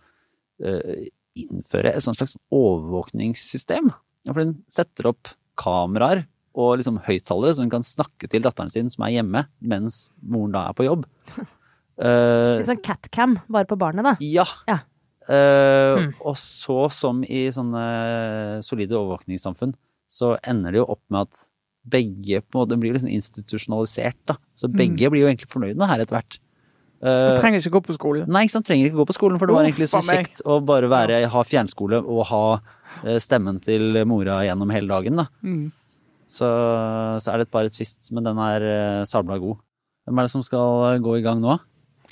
innføre et slags overvåkningssystem. For hun setter opp kameraer og liksom høyttalere, så hun kan snakke til datteren sin som er hjemme, mens moren da er på jobb. [LAUGHS] Eh,
Litt sånn catcam, bare på barnet, da.
ja.
Ja.
Uh,
Hmm.
Og så, som i sånne solide overvåkningssamfunn, så ender det jo opp med at begge på en måte blir liksom institusjonalisert, da. Så begge blir jo egentlig fornøyd med det her etter hvert. Eh,
Du trenger ikke gå på skolen.
Nei, ikke sant, trenger ikke gå på skolen, for det var egentlig så kjekt å bare være, ha fjernskole og ha eh, stemmen til mora gjennom hele dagen, da.
Mm.
Så, så er det et par twist, men den er uh, sabla god. Hvem er det som skal gå i gang nå?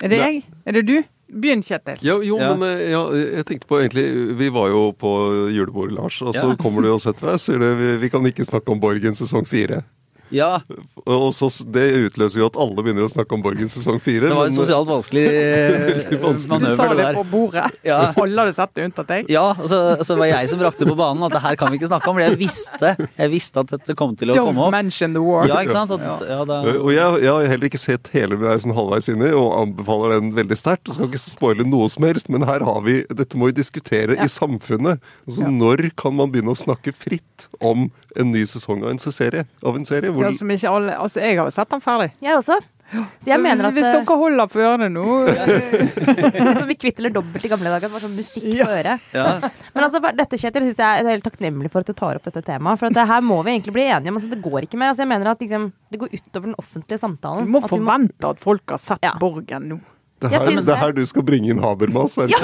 Er det jeg? Er det du? Begynn, Kjetil.
Ja, jo,
Ja.
men eh, ja, jeg tenkte på egentlig Vi var jo på julebordet, Lars, og så
Ja.
kommer du og setter deg. Sier du vi, vi kan ikke snakke om Borgen sesong fire.
Ja,
Og så, Det utløser jo at alle begynner å snakke om Borgen sesong fire.
det var en sosialt vanskelig [LAUGHS]
vanskelig. manøver.
Du sa
det
på bordet.
Ja.
Holder du sett det unntatt deg.
Ja, og så, så var jeg som brakte på banen at det her kan vi ikke snakke om, for jeg visste, jeg visste at dette kom til å komme opp.
Don't mention the war.
Ja, ikke sant? At, ja, da,
Eh, Og jeg, jeg har heller ikke sett hele, sånn halvveis inne og anbefaler den veldig sterkt. Skal ikke spoile noe som helst, men her har vi Dette må vi diskutere
Ja.
i samfunnet. Altså,
Ja.
Når kan man begynne å snakke fritt om en ny sesong av en serie? Av en serie? Hvor,
Ja, som ikke alle, altså, jeg har jo sett den ferdig.
Jeg også. Så jeg
Så
mener at
hvis,
eh,
dere holder for ørene nå [LAUGHS]
Som vi kvitt dobbelt i gamle dager. Det var sånn musikk på øret.
ja. [LAUGHS]
Men altså, dette, Kjetil, synes jeg er helt takknemlig for at du tar opp dette temaet. For at det her må vi egentlig bli enige om. Altså, det går ikke mer. Altså, jeg mener at liksom, det går utover den offentlige samtalen.
Du må
At vi
forvente at folk har sett
Ja.
Borgen nå.
Det,
jeg
her, det er her du skal bringe inn Habermas. Ja.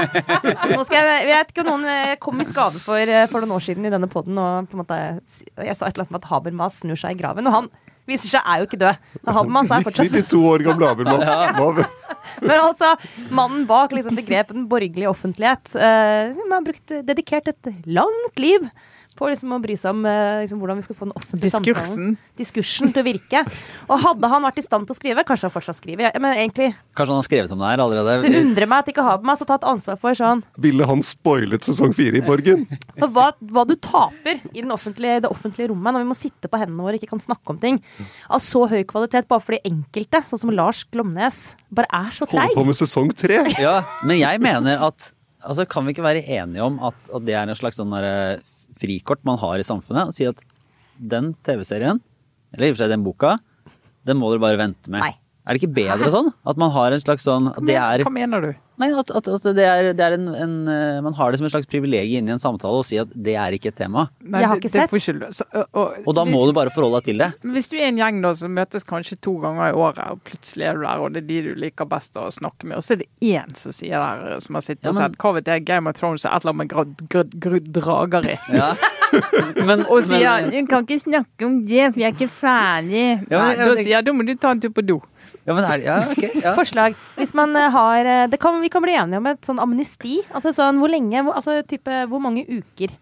[LAUGHS]
Nå skal jeg, jeg vet ikke om noen eh, kom i skade for, eh, for noen år siden i denne poden og måte Jeg sa et eller annet om at Habermas snur seg i graven. Og han viser seg er jo ikke død. Men Habermas er fortsatt
92 år gamle Habermas. Ja. [LAUGHS]
Men altså, mannen bak liksom, begrepet den borgerlige offentlighet uh, som har brukt, dedikert et langt liv på liksom, å bry seg om eh, liksom, hvordan vi skal få den offentlige samtalen.
Diskursen.
Diskursen til å virke. Og hadde han vært i stand til å skrive, kanskje han fortsatt skriver. Men egentlig,
Kanskje han har skrevet om det her
det
allerede?
undrer meg at ikke Habermas har tatt ansvar for sånn
Ville han spoilet sesong fire i Borgen?
For hva, hva du taper i den offentlige, det offentlige rommet når vi må sitte på hendene våre og ikke kan snakke om ting av så høy kvalitet bare fordi enkelte, sånn som Lars Glomnes, bare er så treig.
Holder på med sesong tre?
Ja, men jeg mener at altså, Kan vi ikke være enige om at, at det er en slags sånn derre frikort man har i samfunnet? Og si at den TV-serien, eller i og for seg den boka, den må dere bare vente med.
Nei.
Er det ikke bedre sånn? At man har en slags sånn at det er,
Hva mener du?
Nei, at, at, at det er, det er en, en eh, Man har det som en slags privilegium inni en samtale å si at det er ikke et tema.
Nei,
Jeg har ikke
det
sett.
ikke så, og, og,
da må du bare forholde deg til det.
Hvis du er en gjeng da som møtes kanskje to ganger i året, og plutselig er du der, og det er de du liker best å snakke med, og så er det én som sier der, som har sittet
Ja,
og sett hva vet jeg, Game of Thrones og et eller annet med drager i.
Ja. [LAUGHS] Men,
Og sier
men,
'du kan ikke snakke om det, for jeg er ikke ferdig'.
Ja, men
da sier jeg 'da må du ta en tur på do'.
Ja, men er, ja, okay, Ja.
Forslag. Hvis man eh, har eh, kan, Vi kan bli enige om et sånn amnesti. Altså sånn hvor lenge Altså type hvor mange uker.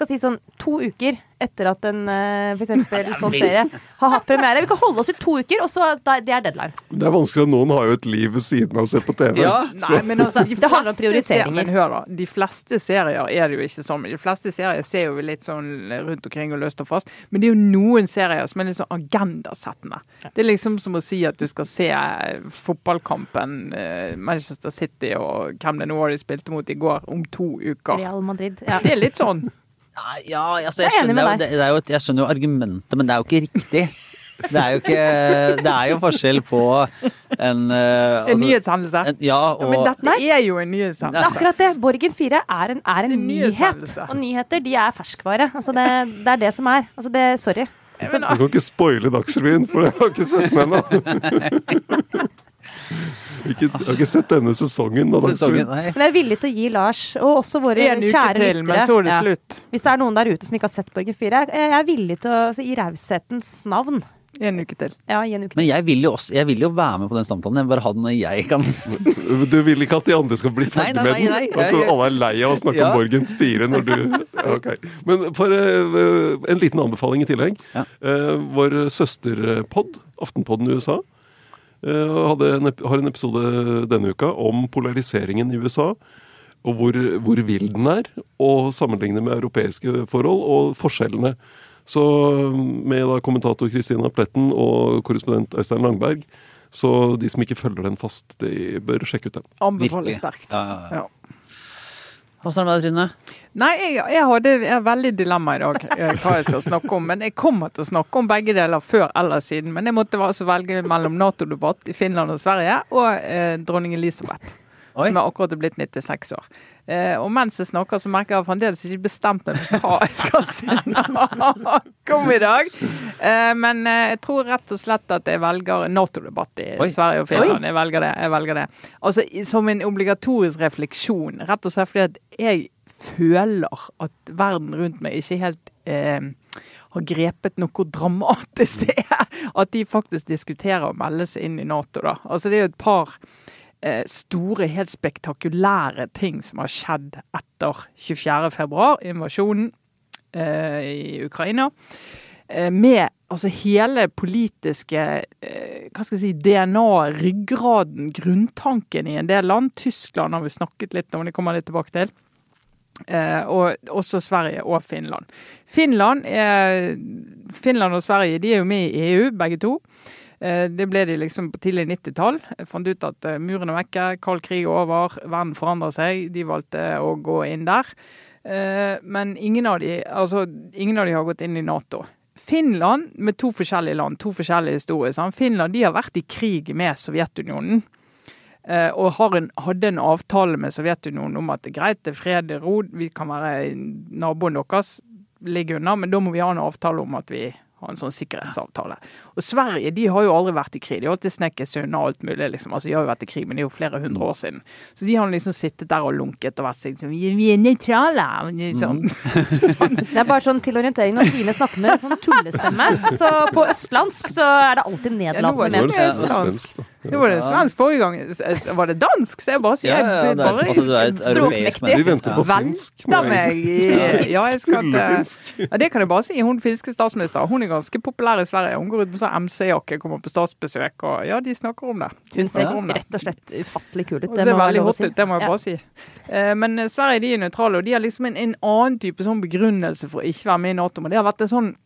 Kan si sånn to uker etter at en eh, for eksempel [LAUGHS] sånn serie har hatt premiere. Vi kan holde oss i to uker, og så det er deadline.
Det er vanskelig at noen har jo et liv ved siden av å se på TV.
Ja, [LAUGHS]
Nei, men altså, de [LAUGHS]
Det handler om prioriteringer.
Men hør da, de fleste serier er det jo ikke sånn. De fleste serier ser jo vi litt sånn rundt omkring og løst og fast. Men det er jo noen serier som er litt sånn agendasettende. Det er liksom som å si at du skal se eh, fotballkampen eh, Manchester City og hvem det nå var de spilte mot i går, om to uker.
Real Madrid. Ja.
Det er litt sånn.
Ja, altså, jeg,
Jeg er
skjønner, det, er jo- det, det er jo, jeg skjønner jo argumentet, men det er jo ikke riktig. Det er jo ikke Det er jo forskjell på en eh,
En
altså,
nyhetshendelse.
en- Ja,
Ja, men dette er jo en
Det
nyhetshendelse.
akkurat det. Borgen 4 er en, er en
Det
nyhet. Og nyheter, de er ferskvare. Altså det, det er det som er. Altså det, sorry.
Jeg
Du kan ikke spoile Dagsrevyen, for jeg har ikke sett den ennå. [LAUGHS] Ikke, jeg har ikke sett denne sesongen Da,
sesongen Nei.
Men jeg er villig til å gi Lars, og også våre
en uke
kjære
til,
lyttere
er
ja.
slutt.
Hvis det er noen der ute som ikke har sett Borgen 4, jeg er villig til å altså, i raushetens navn
En uke til.
Ja, en uke til.
Men jeg vil, jo også, jeg vil jo være med på den samtalen. Jeg vil bare ha den når jeg kan
Du vil ikke at de andre skal bli ferdig med den? altså, alle er lei av å snakke
Ja.
om Borgens 4 når du ok. Men for uh, en liten anbefaling i tillegg.
Ja.
Uh, vår søsterpod, Aftenpodden i USA, en, har en episode denne uka om polariseringen i USA. Og hvor, hvor vill den er, og sammenligne med europeiske forhold og forskjellene. Så med da kommentator Kristina Pletten og korrespondent Øystein Langberg, så de som ikke følger den fast, de bør sjekke ut den.
Virkelig.
sterkt.
Ja, ja, ja.
Ja.
var er det med deg, Trine?
Nei, jeg, jeg hadde jeg veldig dilemma i dag eh, hva jeg skal snakke om. Men jeg kommer til å snakke om begge deler før eller siden. Men jeg måtte altså velge mellom Nato-debatt i Finland og Sverige og eh, dronning Elisabeth.
Oi.
Som er akkurat blitt 96 år. Eh, og mens jeg snakker, så merker jeg fremdeles ikke bestemt meg for hva jeg skal snakke [LAUGHS] om i dag. Eh, men eh, jeg tror rett og slett at jeg velger Nato-debatt i
Oi.
Sverige og Finland. Jeg velger det. jeg velger det. Altså Som en obligatorisk refleksjon. Rett og slett fordi at jeg føler at verden rundt meg ikke helt eh, har grepet noe dramatisk [LAUGHS] det er at de faktisk diskuterer å melde seg inn i Nato. da. Altså Det er jo et par store, helt spektakulære ting som har skjedd etter 24.2, invasjonen eh, i Ukraina. Eh, med altså hele politiske eh, hva skal jeg si, DNA, ryggraden, grunntanken i en del land. Tyskland har vi snakket litt om, det kommer litt tilbake til. Eh, og også Sverige og Finland. Finland, er, Finland og Sverige de er jo med i EU, begge to. Eh, det ble de liksom på tidlig 90-tall. Jeg Fant ut at murene muren er vekke, kald krig er over, verden forandrer seg. De valgte å gå inn der. Eh, men ingen av, de, altså, ingen av de har gått inn i Nato. Finland, med to forskjellige land, to forskjellige historier. Sant? Finland de har vært i krig med Sovjetunionen. Eh, og en, hadde en avtale med Sovjetunionen om at det er greit, det er fred, det er ro, vi kan være naboen deres, ligge unna, men da må vi ha en avtale om at vi har en sånn sikkerhetsavtale. Og Sverige de har jo aldri vært i krig. De har alltid snekket seg unna alt mulig. liksom. Altså, De har jo vært i krig, men det er jo flere hundre år siden. Så de har liksom sittet der og lunket og vært sånn Vi er nøytrale. [LAUGHS] Sånn.
Det er bare sånn til orientering når Trine snakker med sånn tullestemme. Så på østlandsk så er det alltid
Ja,
nedlatende ment.
Det
var det svensk forrige gang. Var det dansk? Så jeg bare sier
Ja, ja, er,
bare
altså, du er et europeisk
menneske.
De venter på finsk.
Venter meg i Ja, jeg skal til ja, Det kan jeg bare si. Hun finske statsminister hun er ganske populær i Sverige. Hun går ut med sånn MC-jakke, kommer på statsbesøk og Ja, de snakker om det. De
Hun ser
ja.
rett og slett ufattelig kul ut. Det
ser veldig hot
si.
ut, det må jeg
Ja.
bare si. Eh, Men eh, Sverige de er nøytrale, og de har liksom en, en annen type sånn begrunnelse for å ikke være med i Nato. Men det har vært en sånn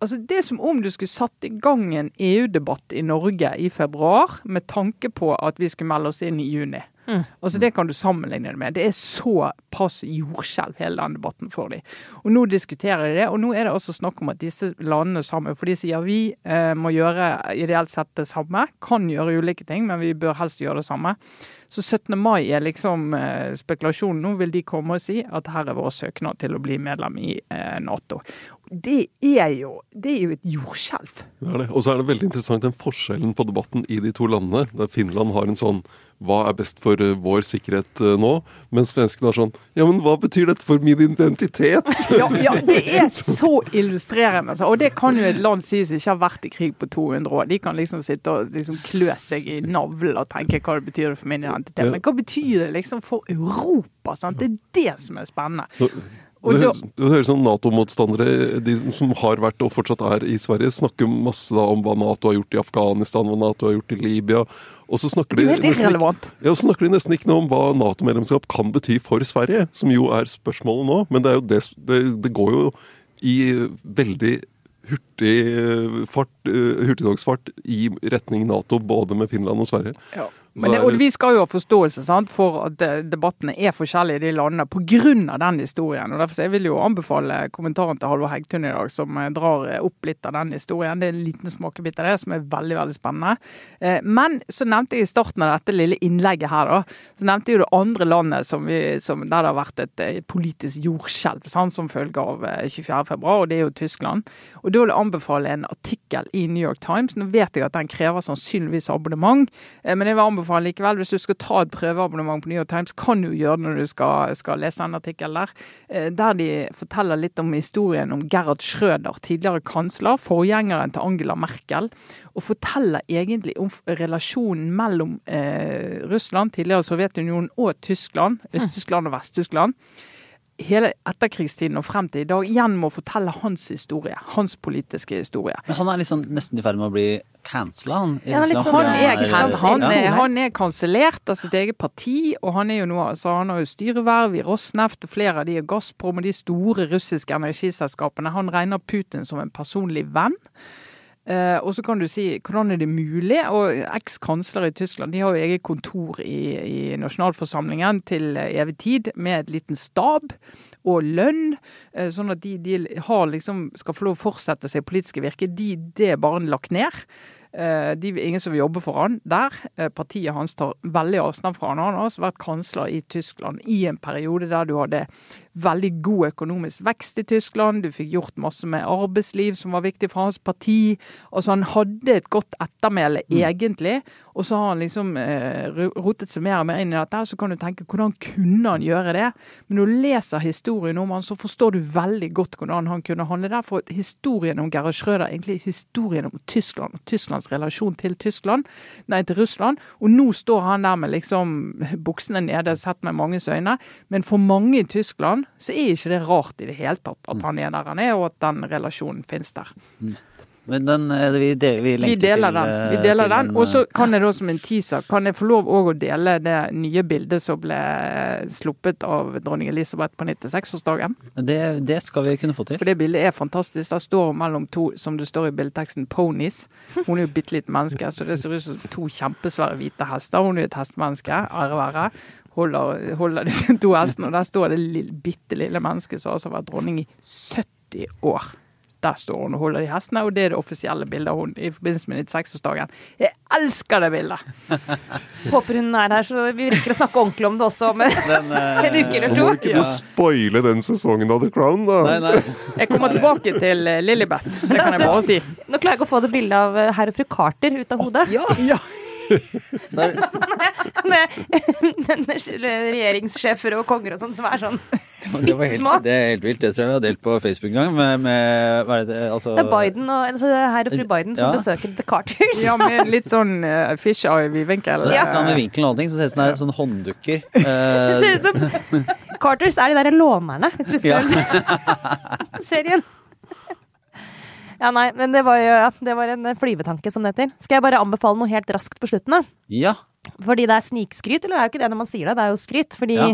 Altså Det er som om du skulle satt i gang en EU-debatt i Norge i februar med tanke på at vi skulle melde oss inn i juni.
Mm.
Altså Det kan du sammenligne det med. Det er såpass jordskjelv hele den debatten for dem. Og nå diskuterer de det, og nå er det også snakk om at disse landene sammen For de sier vi eh, må gjøre ideelt sett det samme. Kan gjøre ulike ting, men vi bør helst gjøre det samme. Så 17. mai er liksom eh, spekulasjonen. Nå vil de komme og si at her er vår søknad til å bli medlem i eh, Nato. Det er jo, det er jo et jordskjelv.
Det er det. Og så er det veldig interessant den forskjellen på debatten i de to landene. Der Finland har en sånn hva er best for eh, vår sikkerhet eh, nå? Mens svenskene har sånn ja, men hva betyr dette for min identitet?
Ja, ja, det er [LAUGHS] så illustrerende. Altså. Og det kan jo et land si som ikke har vært i krig på 200 år. De kan liksom sitte og liksom klø seg i navlen og tenke hva det betyr for min identitet. Men hva betyr det liksom for Europa? Sant? Det er det som er spennende.
Og det, høres- det høres sånn Nato-motstandere, de som har vært og fortsatt er i Sverige, snakker masse da om hva Nato har gjort i Afghanistan, hva Nato har gjort i Libya. Og så snakker de, nesten ja, så snakker de nesten ikke noe om hva Nato-medlemskap kan bety for Sverige, som jo er spørsmålet nå. Men det, det, det går jo i veldig hurtig eh, fart, eh, hurtigtogsfart i retning Nato, både med Finland og Sverige.
Ja. Men det, og vi skal jo ha forståelse sant, for at debattene er forskjellige i de landene pga. den historien. og derfor så Jeg vil jo anbefale kommentaren til Halvor Hegtun i dag, som eh, drar eh, opp litt av den historien. Det er en liten smakebit av det som er veldig veldig spennende. Eh, Men så nevnte jeg i starten av dette lille innlegget her, da, så nevnte jeg jo det andre landet som vi, som, der det har vært et politisk jordskjelv sant, som følge av eh, 24.2, og det er jo Tyskland. Og Da vil jeg anbefale en artikkel i New York Times. Nå vet jeg at den krever sannsynligvis abonnement, men jeg vil anbefale likevel, hvis du skal ta et prøveabonnement på New York Times, kan du gjøre det når du skal, skal lese en artikkel der, eh, der de forteller litt om historien om Gerhard Schrøder, tidligere kansler, forgjengeren til Angela Merkel, og forteller egentlig om relasjonen mellom eh, Russland, tidligere Sovjetunionen, og Tyskland, Øst-Tyskland og Vest-Tyskland hele etterkrigstiden og frem til i dag igjen må fortelle hans historie. Hans politiske historie.
Men han er liksom nesten i ferd med å bli cancela, han.
Ja, han er litt sånn,
Han er, han, er, han er kansellert av sitt eget parti, og han er jo nå, altså han har jo styreverv i Rosneft og flere av de er Gazprom og de store russiske energiselskapene. Han regner Putin som en personlig venn. Eh, og så kan du si hvordan er det mulig? Og eks-kansler i Tyskland de har jo eget kontor i, i nasjonalforsamlingen til evig tid med et liten stab og lønn. Eh, sånn at de, de liksom, skal få lov å fortsette sitt politiske virke. De, det er bare lagt ned. Eh, De ingen som vil jobbe for han der. Partiet hans tar veldig avstand fra han. Han har også vært kansler i Tyskland i en periode der du hadde veldig god økonomisk vekst i Tyskland. Du fikk gjort masse med arbeidsliv som var viktig for hans parti. Altså Han hadde et godt ettermæle egentlig, og så har han liksom eh, rotet seg mer og mer inn i dette. Så kan du tenke hvordan kunne han gjøre det? Men når du leser historien om han, så forstår du veldig godt hvordan han kunne handle der. For historien om Gerhard Schrøder er egentlig historien om Tyskland og Tysklands relasjon til Tyskland, nei, til Russland. Og nå står han der med liksom buksene nede, sett med manges øyne. Men for mange i Tyskland så er ikke det rart i det hele tatt at han er der han er, og at den relasjonen finnes der.
Men den, eh, vi, del, vi
Vi deler
til,
den.
eh,
Vi deler den.
en,
Og så
eh,
kan jeg da som en teaser kan jeg få lov òg å dele det nye bildet som ble sluppet av dronning Elisabeth på 96-årsdagen.
det, det skal vi kunne få til.
For det bildet er fantastisk. Der står hun mellom to, som det står i bildeteksten, ponies. Hun er jo bitte lite menneske, så det ser ut som to kjempesvære hvite hester. Hun er jo et hestemenneske, ære være. Holder, holder disse [LAUGHS] to hestene, og der står det lille, bitte lille mennesket som altså har vært dronning i 70 år. Der står hun og holder de hestene, og det er det offisielle bildet av hun i forbindelse med 96-årsdagen. Jeg elsker det bildet! [LAUGHS]
Håper hun er her, så vi rekker å snakke ordentlig om det også om en [LAUGHS]
Den, eh,
en uke eller
to. må ikke du spoile den sesongen av The Crown, da.
Nei, nei.
Jeg kommer tilbake til eh, Lilibeth, det kan jeg bare si.
Nå klarer jeg ikke å få det bildet av eh, herr og fru Carter ut av hodet.
Ja.
Der,
Denne [LAUGHS] [LAUGHS] regjeringssjefer og konger og sånn som er sånn
det,
Små.
helt, det er helt vilt. Det tror jeg vi har delt på Facebook en gang. Med, med hva er det, altså,
Det er Biden og altså, herr og fru Biden som
Ja.
besøker The Carters. [LAUGHS]
ja, med litt sånn uh, fish eye-vinkel.
Ja. annet med vinkelen og allting, så ser det ut som det er sånn hånddukker.
Det ser ut som Carters er de der lånerne, hvis du husker
Ja.
serien. Ja, nei, men det var jo ja, det var en flyvetanke, som det heter. Skal jeg bare anbefale noe helt raskt på slutten, da?
ja.
Fordi det er snikskryt, eller det er jo ikke det når man sier det, det er jo skryt. Fordi
Ja.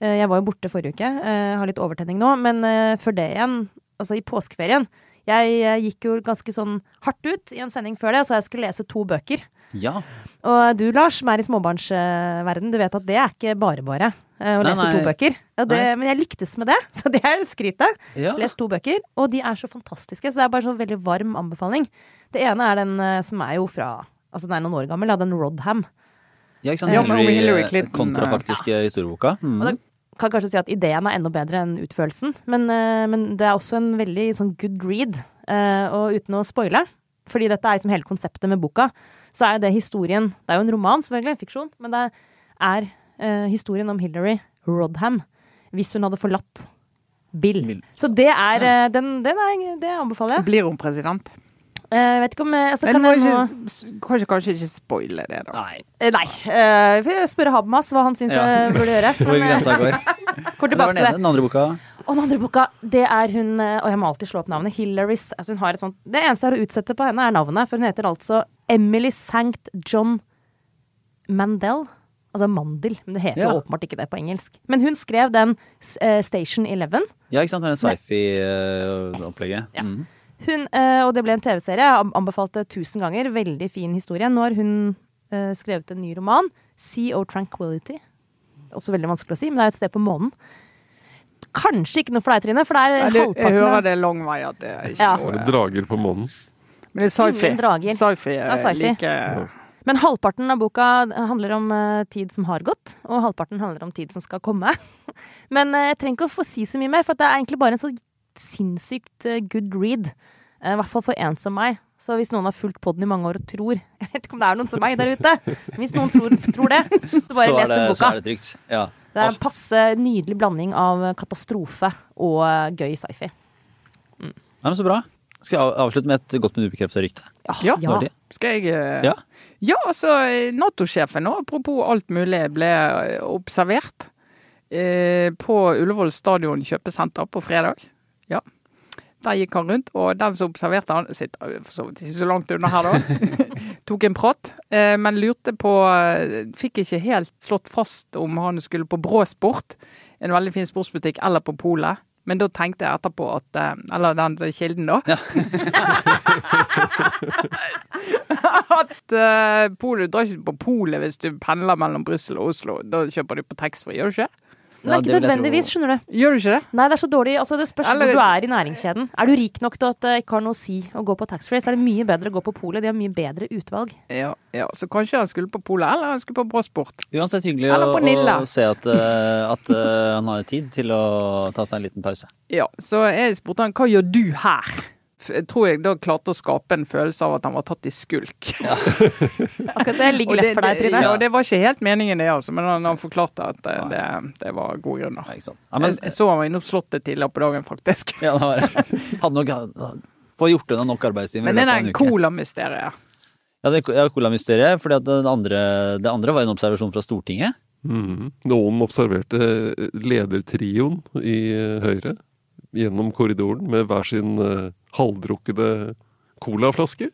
eh, jeg var jo borte forrige uke, eh, har litt overtenning nå, men eh, før det igjen, altså i påskeferien Jeg eh, gikk jo ganske sånn hardt ut i en sending før det, så jeg skulle lese to bøker.
ja.
Og du, Lars, som er i småbarnsverden, du vet at det er ikke bare bare eh, å
Nei,
lese
nei.
to bøker. Ja, det, men jeg lyktes med det, [LAUGHS] så det er skrytet.
ja.
Les to bøker, og de er så fantastiske. Så det er bare sånn veldig varm anbefaling. Det ene er den eh, som er jo fra Altså den er noen år gammel, den Rodham.
Ja, ikke sant?
Ja,
Hillary,
Hillary
eh,
Clinton,
kontrafaktiske historieboka. Mm.
Og da kan kanskje si at ideen er enda bedre enn utførelsen, men, eh, men det er også en veldig sånn good read. eh, og uten å spoile, fordi dette er liksom hele konseptet med boka, så er det historien Det er jo en roman, selvfølgelig, fiksjon, men det er eh, historien om Hillary Rodham hvis hun hadde forlatt Bill.
Bill.
Så det er eh, den, den er, Det anbefaler jeg.
Blir hun president?
Eh, Jeg vet ikke om eh, altså,
Men
kan
må
jeg nå
ikke, kanskje, kanskje ikke spoile det, da.
Nei.
Eh, Nei. eh, Vi får spørre Habermas hva han syns
Ja.
jeg burde gjøre. [LAUGHS]
Hvor
Men, eh,
grensa går. [LAUGHS]
kort
Det
tilbake
den
til det.
Den andre boka.
Og den andre boka, det er hun eh, Og jeg må alltid slå opp navnet. Hillarys. Altså hun har et sånt Det eneste jeg har å utsette på henne, er navnet. For hun heter altså Emily St. John Mandel. Altså Mandel. Men det heter
Ja.
åpenbart ikke det på engelsk. Men hun skrev den uh, Station Eleven.
Ja, ikke sant? Det var den sci-fi-opplegget.
Ja.
Mm.
Hun, eh, og det ble en TV-serie. Anbefalte tusen ganger. Veldig fin historie. Nå har hun eh, skrevet en ny roman. Sea of Tranquility. Også veldig vanskelig å si, men det er et sted på månen. Kanskje ikke noe for deg, Trine, for det er
Ja, det, jeg hører det er lang vei at det er ikke
Ja.
Noe
det drager på månen?
Men det er sci-fi.
Ingen er
Sci-fi er
sci-fi.
like
Men halvparten av boka handler om eh, tid som har gått, og halvparten handler om tid som skal komme. [LAUGHS] Men eh, jeg trenger ikke å få si så mye mer, for at det er egentlig bare en så sinnssykt eh, good read. I hvert fall for en som meg. Så hvis noen har fulgt podden i mange år og tror [LAUGHS] Jeg vet ikke om det er noen som meg der ute. Men hvis noen tror, tror det, så bare les den boka.
så er det trygt. Ja.
Det er en passe nydelig blanding av katastrofe og gøy sci-fi.
Nei, men så bra. Skal jeg avslutte med et godt men ubekrefta rykte?
Ja.
ja.
Skal jeg uh...
Ja.
Ja, altså, Nato-sjefen, nå, apropos alt mulig, ble observert eh, på Ullevål stadion kjøpesenter på fredag. Ja. Der gikk han rundt, og den som observerte han, sitter for så vidt ikke så langt unna her, da. [LAUGHS] Tok en prat, eh, men lurte på Fikk ikke helt slått fast om han skulle på Bråsport, en veldig fin sportsbutikk, eller på Polet. Men da tenkte jeg etterpå at eh, Eller den kilden, da. [LAUGHS] at uh, Polet, du drar ikke på Polet hvis du pendler mellom Brussel og Oslo. Da kjøper du på taxfree, gjør du ikke?
Nei,
Ja,
ikke nødvendigvis, skjønner du.
Gjør du ikke det?
Nei, det er så dårlig. Altså, det spørs
Eller-
hvor du er i næringskjeden. Er du rik nok til at det ikke har noe å si å gå på taxfree, så er det mye bedre å gå på polet. De har mye bedre utvalg.
Ja, ja, så kanskje han skulle på Polet, eller han skulle på Bråsport.
Uansett hyggelig å, å se at, eh, at uh, han har tid til å ta seg en liten pause.
Ja, så jeg spurte han hva gjør du her? Tror jeg da klarte å skape en følelse av at han var tatt i skulk. [LAUGHS]
Akkurat det ligger lett for deg, Trine.
ja, og det var ikke helt meningen det, altså, men han, han forklarte at det, det, det var gode grunner.
Ja? Ja, men,
jeg, så han var innom Slottet tidligere på dagen, faktisk.
ja, det var, [LAUGHS] hadde nok Få gjort unna nok arbeidstimer.
Men det er cola-mysteriet.
Ja, det er cola-mysteriet. fordi det andre, det andre var en observasjon fra Stortinget.
Mhm. Noen observerte ledertrioen i eh, Høyre gjennom korridoren med hver sin eh, halvdrukkede colaflasker.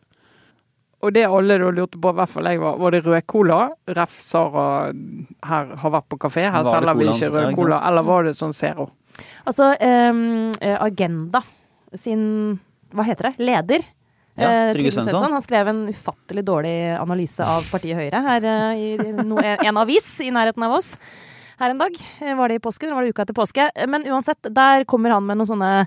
Og det alle da lurte på, i hvert fall jeg, var var det rød cola? Ref. Sara her har vært på kafé, her
Var det
selger vi
colaen-
ikke
ja,
rød
ikke
cola.
sant?
Eller var det sånn Zero?
Altså, ehm, eh, Agenda sin Hva heter det? Leder.
Ja,
eh,
Trygve Svensson.
Han skrev en ufattelig dårlig analyse av partiet Høyre her eh, i no, en avis i nærheten av oss. Her en dag. Eh, Var det i påsken, eller var det uka etter påske? Eh, Men uansett, der kommer han med noen sånne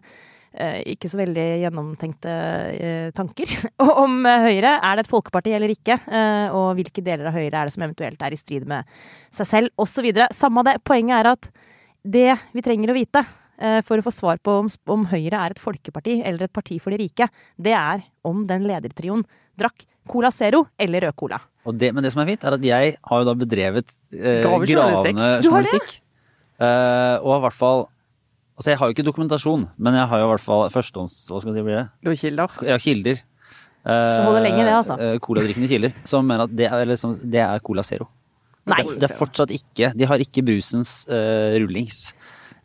ikke så veldig gjennomtenkte eh, tanker [LAUGHS] om eh, Høyre. Er det et folkeparti eller ikke? Eh, og hvilke deler av Høyre er det som eventuelt er i strid med seg selv, osv. Samme det. Poenget er at det vi trenger å vite eh, for å få svar på om, om Høyre er et folkeparti eller et parti for de rike, det er om den ledertrioen drakk Cola Zero eller rød cola.
Og det, men det som er fint, er at jeg har jo da bedrevet eh, gravende
Du har det?
journalistikk. Eh, og har i hvert fall Altså, jeg har jo ikke dokumentasjon, men jeg har jo i hvert fall førstehånds... Hva skal jeg si blir det?
Det kilder.
Ja, kilder. Eh,
holder lenge, det, altså.
eh, Coladrikkende kilder. Som mener at det er, liksom, det er Cola Zero.
Nei.
Det, det er fortsatt ikke De har ikke brusens uh, rullings.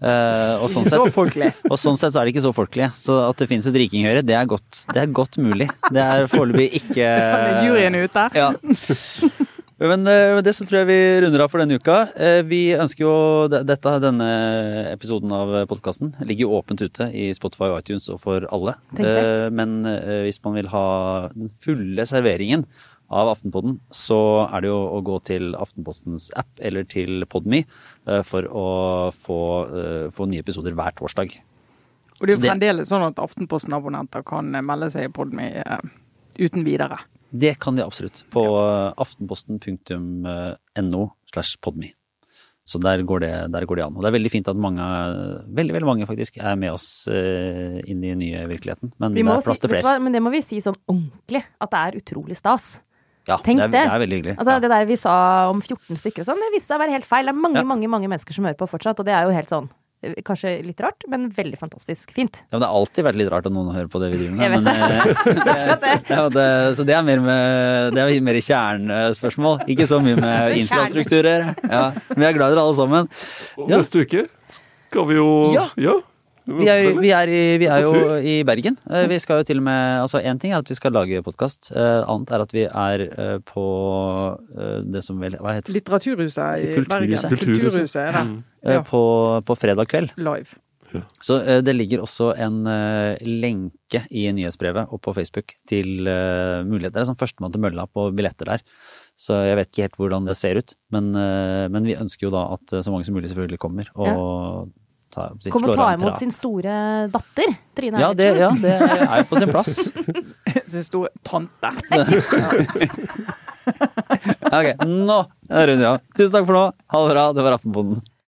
Uh, og, sånn [LAUGHS]
Så
sett,
folkelig. [LAUGHS]
og sånn sett så er det ikke så folkelig. Så at det finnes et rikinghøre, det er godt, det er godt mulig. Det er foreløpig ikke [LAUGHS]
Juryen er ute.
Ja. Men eh, med det så tror jeg vi runder av for denne uka. Eh, Vi ønsker jo de- dette, Denne episoden av podkasten ligger jo åpent ute i Spotify og iTunes og for alle. Eh, Men hvis man vil ha den fulle serveringen av Aftenpodden, så er det jo å gå til Aftenpostens app eller til Podme for å få, få nye episoder hver torsdag.
Og det er jo fremdeles sånn at Aftenposten-abonnenter kan melde seg i Podme uten videre.
Det kan de absolutt. På eh, aftenposten.no slash podme. Så der går, det, der går det an. Og det er veldig fint at mange, veldig veldig mange faktisk, er med oss eh, inn i den nye virkeligheten. Men
Vi
det
må
er plass til flere.
men det må vi si sånn ordentlig, at det er utrolig stas.
Ja,
Tenk
det, er,
det.
det er veldig hyggelig.
Altså
ja.
Det der vi sa om 14 stykker og sånn, det viste seg å være helt feil. Det er mange,
Ja.
mange mange mennesker som hører på fortsatt, og det er jo helt sånn eh, Kanskje litt rart, men veldig fantastisk fint.
Ja, men det har alltid vært litt rart at noen hører på det vi driver med. Men, eh, [LAUGHS] ja, det, så det er mer, med, det er mer kjernespørsmål, ikke så mye med infrastrukturer. Ja, men vi er glad i dere alle sammen.
Og
Ja.
neste uke skal vi jo
Ja. Vi er, vi er, i, vi er jo i Bergen. Eh, Vi skal jo til og med Altså, én ting er at vi skal lage podkast. Annet er at vi er eh, på eh, det som vel Hva heter det?
Litteraturhuset i
Kulturhuset.
Bergen.
Kulturhuset.
Kulturhuset er det.
Eh,
Ja.
På, på fredag kveld.
Live.
Så eh, det ligger også en eh, lenke i nyhetsbrevet og på Facebook til muligheter. Det er sånn førstemann til mølla på billetter der. Så jeg vet ikke helt hvordan det ser ut. Men, eh, men vi ønsker jo da at eh, så mange som mulig selvfølgelig kommer. Og ta, sitt,
Kom og ta imot sin store datter, Trine
ja det, ja, det er jo på sin plass. [LAUGHS]
Sin store tante. [LAUGHS]
Ok, nå runder vi av. Tusen takk for nå. Ha det bra. Det var Aftenposten.